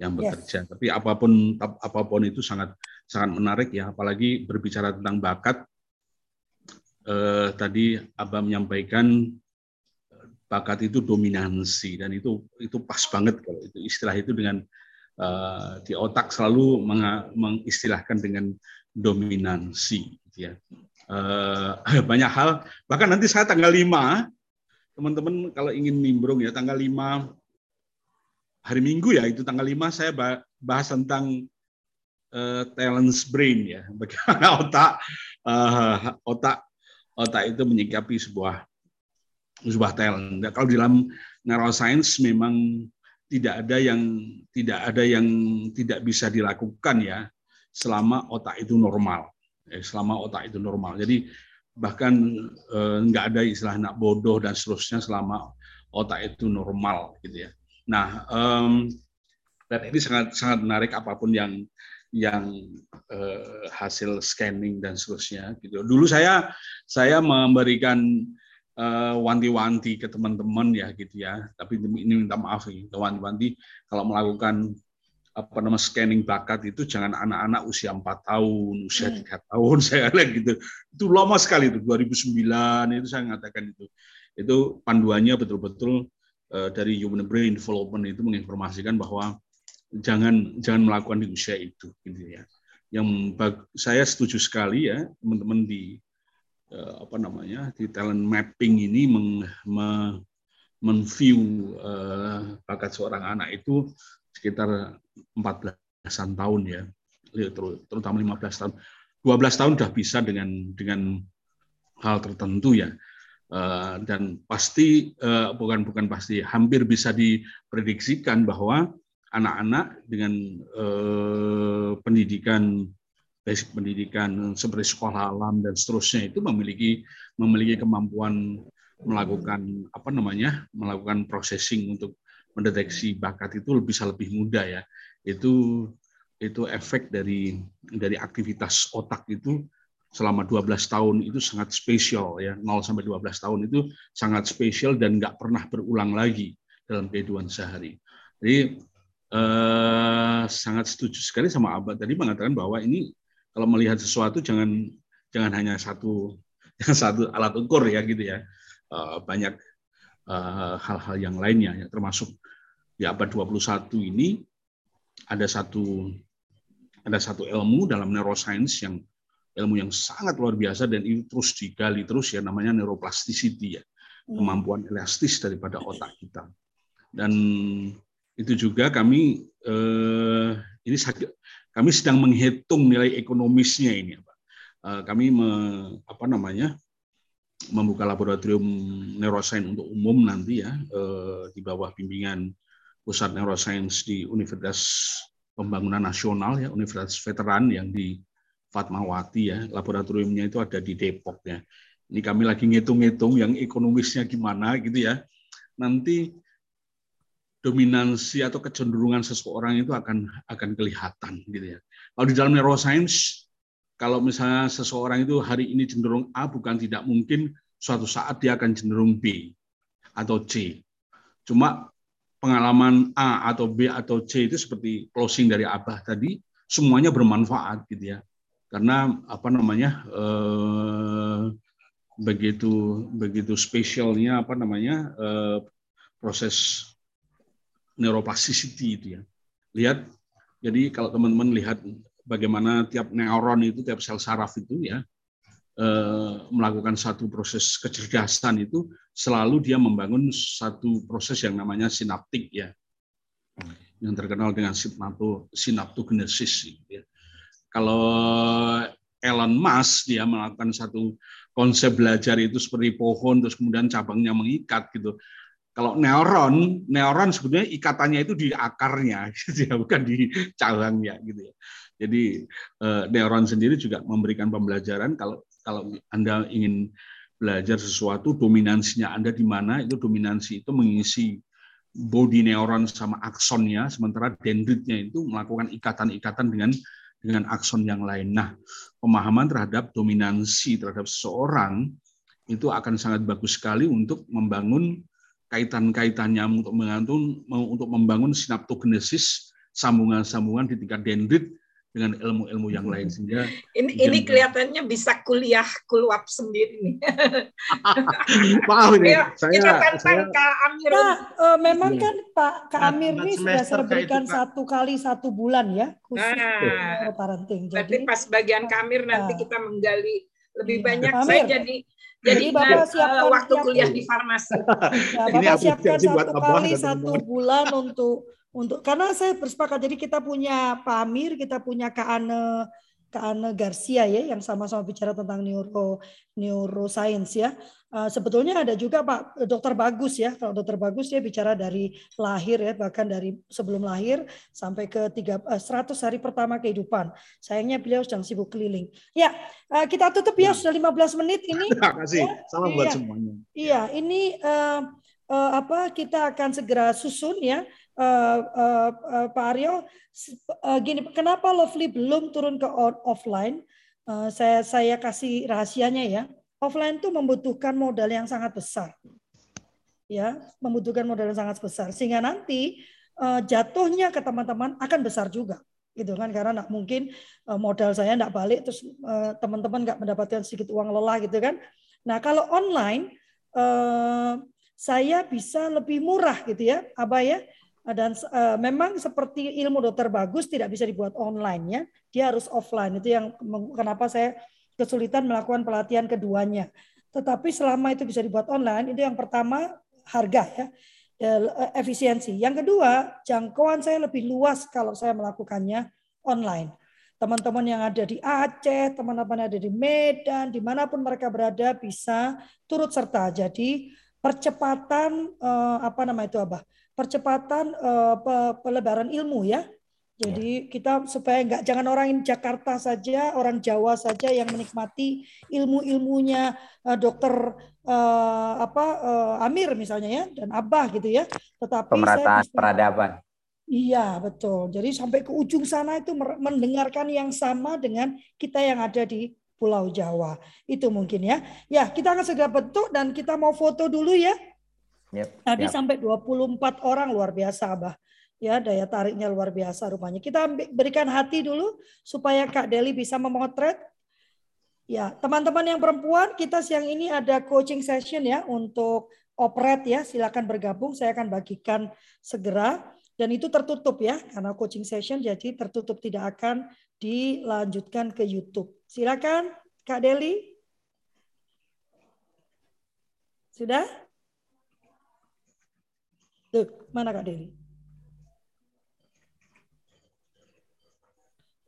yang bekerja. Yes. Tapi apa pun apa pun itu sangat sangat menarik ya, apalagi berbicara tentang bakat. Eh, tadi Abah menyampaikan bakat itu dominansi dan itu itu pas banget kalau itu istilah itu dengan uh, di otak selalu mengistilahkan dengan dominansi gitu ya. Uh, banyak hal bahkan nanti saya tanggal 5 teman-teman kalau ingin nimbrung ya tanggal 5 hari Minggu ya itu tanggal 5 saya bahas tentang uh, talents brain ya bagaimana otak uh, otak otak itu menyikapi sebuah sebuah talent. Nah, kalau di dalam neuroscience memang tidak ada yang tidak ada yang tidak bisa dilakukan ya selama otak itu normal. Eh, selama otak itu normal. Jadi bahkan eh, nggak ada istilah anak bodoh dan seterusnya selama otak itu normal gitu ya. Nah, um, dan ini sangat sangat menarik apa pun yang yang eh, hasil scanning dan seterusnya gitu. Dulu saya saya memberikan uh, wanti-wanti ke teman-teman ya gitu ya. Tapi ini minta maaf nih, wanti-wanti kalau melakukan apa nama scanning bakat itu jangan anak-anak usia 4 tahun, usia hmm. tiga hmm. tahun saya lihat gitu. Itu lama sekali itu 2009 itu saya mengatakan itu. Itu panduannya betul-betul uh, dari human brain development itu menginformasikan bahwa jangan jangan melakukan di usia itu gitu ya. Yang saya setuju sekali ya teman-teman di Eh, apa namanya di talent mapping ini meng, me, menview uh, bakat seorang anak itu sekitar 14-an tahun ya, terutama 15 tahun. 12 tahun sudah bisa dengan dengan hal tertentu ya. Uh, dan pasti uh, bukan bukan pasti hampir bisa diprediksikan bahwa anak-anak dengan uh, pendidikan basic pendidikan seperti sekolah alam dan seterusnya itu memiliki memiliki kemampuan melakukan apa namanya melakukan processing untuk mendeteksi bakat itu bisa lebih mudah ya. Itu itu efek dari dari aktivitas otak itu selama 12 tahun itu sangat spesial ya. 0 sampai 12 tahun itu sangat spesial dan nggak pernah berulang lagi dalam kehidupan sehari. Jadi eh, sangat setuju sekali sama Abad tadi mengatakan bahwa ini kalau melihat sesuatu jangan jangan hanya satu yang satu alat ukur ya gitu ya. Eh, banyak eh, hal-hal yang lainnya ya termasuk di abad 21 ini ada satu ada satu ilmu dalam neuroscience yang ilmu yang sangat luar biasa dan itu terus digali terus ya namanya neuroplasticity ya hmm. kemampuan elastis daripada otak kita dan itu juga kami eh, ini kami sedang menghitung nilai ekonomisnya ini, Pak. Eh, kami me, apa namanya membuka laboratorium neuroscience untuk umum nanti ya eh, di bawah bimbingan pusat neuroscience di Universitas Pembangunan Nasional ya Universitas Veteran yang di Fatmawati ya laboratoriumnya itu ada di Depok ya ini kami lagi ngitung-ngitung yang ekonomisnya gimana gitu ya nanti dominansi atau kecenderungan seseorang itu akan akan kelihatan gitu ya. Kalau di dalam neuroscience kalau misalnya seseorang itu hari ini cenderung A bukan tidak mungkin suatu saat dia akan cenderung B atau C. Cuma pengalaman A atau B atau C itu seperti closing dari Abah tadi semuanya bermanfaat gitu ya. Karena apa namanya eh, begitu begitu spesialnya apa namanya eh, proses neuroplasticity itu ya. Lihat, jadi kalau teman-teman lihat bagaimana tiap neuron itu, tiap sel saraf itu ya, melakukan satu proses kecerdasan itu, selalu dia membangun satu proses yang namanya sinaptik ya, yang terkenal dengan sinapto, sinaptogenesis. Ya. Kalau Elon Musk dia melakukan satu konsep belajar itu seperti pohon terus kemudian cabangnya mengikat gitu kalau neuron, neuron sebenarnya ikatannya itu di akarnya, gitu ya, bukan di cabangnya, gitu ya. Jadi eh, neuron sendiri juga memberikan pembelajaran kalau kalau Anda ingin belajar sesuatu, dominansinya Anda di mana, itu dominansi itu mengisi body neuron sama aksonnya, sementara dendritnya itu melakukan ikatan-ikatan dengan dengan akson yang lain. Nah, pemahaman terhadap dominansi terhadap seseorang itu akan sangat bagus sekali untuk membangun kaitan-kaitannya untuk mengantung untuk membangun sinaptogenesis sambungan-sambungan di tingkat dendrit dengan ilmu-ilmu yang lain sehingga ini ini kelihatannya bisa kuliah keluap sendiri nih. Maaf ini ya, saya kita tantang saya Kak Amir. Nah, eh, memang Iya. kan Pak Kak Dan- Amir dan ini sudah berikan Kak. satu kali satu bulan ya khusus Nah, parenting. berarti Jadi pas bagian Kamir nanti Nah. kita menggali lebih Iya. banyak. Amir. Saya jadi jadi Jadi Bapak eh, siapkan waktu yang- kuliah di farmasi. Ya, Ini Bapak siapkan buat satu kali satu bulan untuk untuk karena saya bersepakat. Jadi kita punya Pak Amir, kita punya Kak Ane Kak Ane Garcia ya yang sama-sama bicara tentang neuro neuroscience ya. Eh, sebetulnya ada juga Pak Dokter Bagus ya. Kalau Dokter Bagus dia bicara dari lahir ya bahkan dari sebelum lahir sampai ke tiga, eh, 100 hari pertama kehidupan. Sayangnya beliau sedang sibuk keliling. Ya, eh, kita tutup ya sudah 15 menit ini. terima kasih. Salam buat Iya. semuanya. Iya, ini eh, eh, apa kita akan segera susun ya. Eh, eh, Pak Aryo, eh, gini, kenapa Lovely belum turun ke offline? Eh, saya saya kasih rahasianya ya. Offline itu membutuhkan modal yang sangat besar, ya, membutuhkan modal yang sangat besar. Sehingga nanti eh, jatuhnya ke teman-teman akan besar juga, gitu kan? Karena nggak mungkin modal saya nggak balik, terus teman-teman nggak mendapatkan sedikit uang lelah, gitu kan? Nah, kalau online saya bisa lebih murah gitu ya, Abah ya. Dan eh, memang seperti ilmu dokter bagus tidak bisa dibuat online ya, dia harus offline. Itu yang kenapa saya kesulitan melakukan pelatihan keduanya. Tetapi selama itu bisa dibuat online, itu yang pertama harga ya, eh, efisiensi. Yang kedua, jangkauan saya lebih luas kalau saya melakukannya online teman-teman yang ada di Aceh, teman-teman yang ada di Medan, di mana pun mereka berada bisa turut serta. Jadi percepatan eh, apa nama itu abah? Percepatan pe- pelebaran ilmu ya. Jadi kita supaya nggak jangan orang Jakarta saja, orang Jawa saja yang menikmati ilmu-ilmunya eh, dokter eh, apa eh, Amir misalnya ya dan Abah gitu ya. Tetapi saya Pemerataan bisa- peradaban. Iya, betul. Jadi sampai ke ujung sana itu mendengarkan yang sama dengan kita yang ada di Pulau Jawa. Itu mungkin ya. Ya, kita akan segera bentuk dan kita mau foto dulu ya. Yep, Tadi siap. sampai 24 orang luar biasa, Abah. Ya, daya tariknya luar biasa rupanya. Kita berikan hati dulu supaya Kak Deli bisa memotret. Ya, teman-teman yang perempuan, kita siang ini ada coaching session ya untuk operet ya. Silakan bergabung, saya akan bagikan segera dan itu tertutup ya karena coaching session jadi tertutup tidak akan dilanjutkan ke YouTube. Silakan Kak Deli. Sudah? Tuh, mana Kak Deli?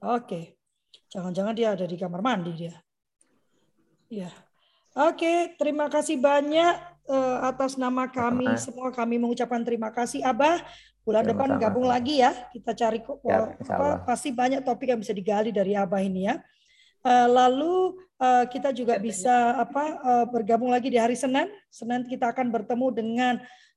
Oke. Jangan-jangan dia ada di kamar mandi dia. Ya. Oke, terima kasih banyak eh, atas nama kami Sama-sama. semua kami mengucapkan terima kasih Abah. Bulan depan Sama-sama. gabung lagi ya. Kita cari kok Ya, apa, pasti banyak topik yang bisa digali dari Abah ini ya. Eh, lalu eh, kita juga bisa apa eh, bergabung lagi di hari Senin. Senin kita akan bertemu dengan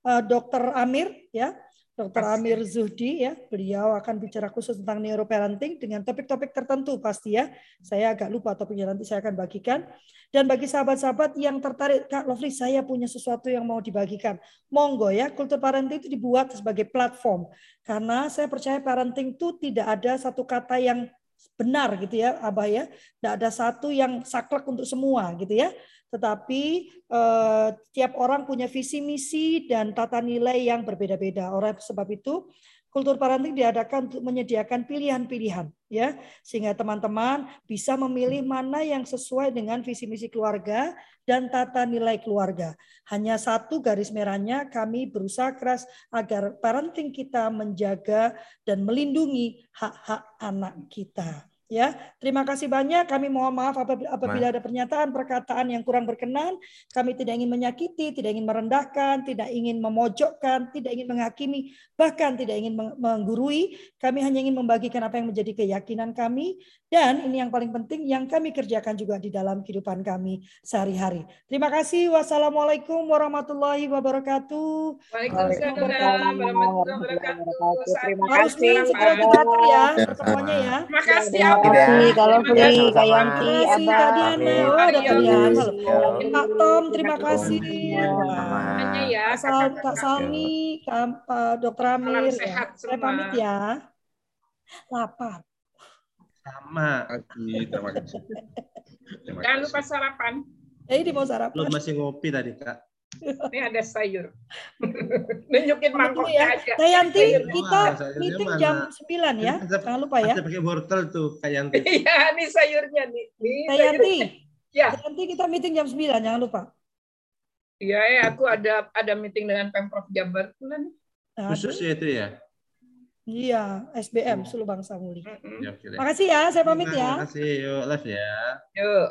Dr. Amir ya. Dr. Amir Zuhdi ya, beliau akan bicara khusus tentang neuroparenting dengan topik-topik tertentu pasti ya. Saya agak lupa topiknya nanti saya akan bagikan. Dan bagi sahabat-sahabat yang tertarik, Kak Lovely, saya punya sesuatu yang mau dibagikan. Monggo ya, kultur parenting itu dibuat sebagai platform. Karena saya percaya parenting itu tidak ada satu kata yang benar gitu ya, Abah ya. Tidak ada satu yang saklek untuk semua gitu ya. Tetapi eh, tiap orang punya visi misi dan tata nilai yang berbeda-beda. Oleh sebab itu, kultur parenting diadakan untuk menyediakan pilihan-pilihan ya sehingga teman-teman bisa memilih mana yang sesuai dengan visi misi keluarga dan tata nilai keluarga. Hanya satu garis merahnya kami berusaha keras agar parenting kita menjaga dan melindungi hak-hak anak kita. Ya, terima kasih banyak. Kami mohon maaf apabila, apabila ada pernyataan perkataan yang kurang berkenan. Kami tidak ingin menyakiti, tidak ingin merendahkan, tidak ingin memojokkan, tidak ingin menghakimi, bahkan tidak ingin menggurui. Kami hanya ingin membagikan apa yang menjadi keyakinan kami dan ini yang paling penting yang kami kerjakan juga di dalam kehidupan kami sehari-hari. Terima kasih. Wassalamualaikum warahmatullahi wabarakatuh. Waalaikumsalam warahmatullahi wabarakatuh. Terima kasih. ya pertemuannya ya. Terima kasih. Terima kasih kalau Fuli, Kak Yanti, Terima kasih Kak Diana. Oh, ada Kak Diana. Kak Tom, terima kasih. ya. Asal Kak Sami, Kak Dokter Amir. Sehat Saya pamit ya. Lapar. Sama. Terima kasih. Jangan lupa sarapan. Eh, ini mau sarapan. Belum masih ngopi tadi, Kak. Ini ada sayur. Nunjukin mangkoknya ya. aja. Kak Yanti, Sayur. kita sayurnya meeting mana? jam 9 ya. Ada- Jangan lupa ya. Ada pakai wortel tuh, Kak Yanti. Iya, nih sayurnya nih. Nih Kak Yanti, Ya. Kak Yanti kita meeting jam 9, jangan lupa. Iya, ya, aku ada ada meeting dengan Pemprov Jabar. Khusus ya itu ya. Iya, SBM Sulu Bangsa Muli. Ya. Makasih ya, saya pamit ya. Terima kasih. Yuk, live ya. Yuk.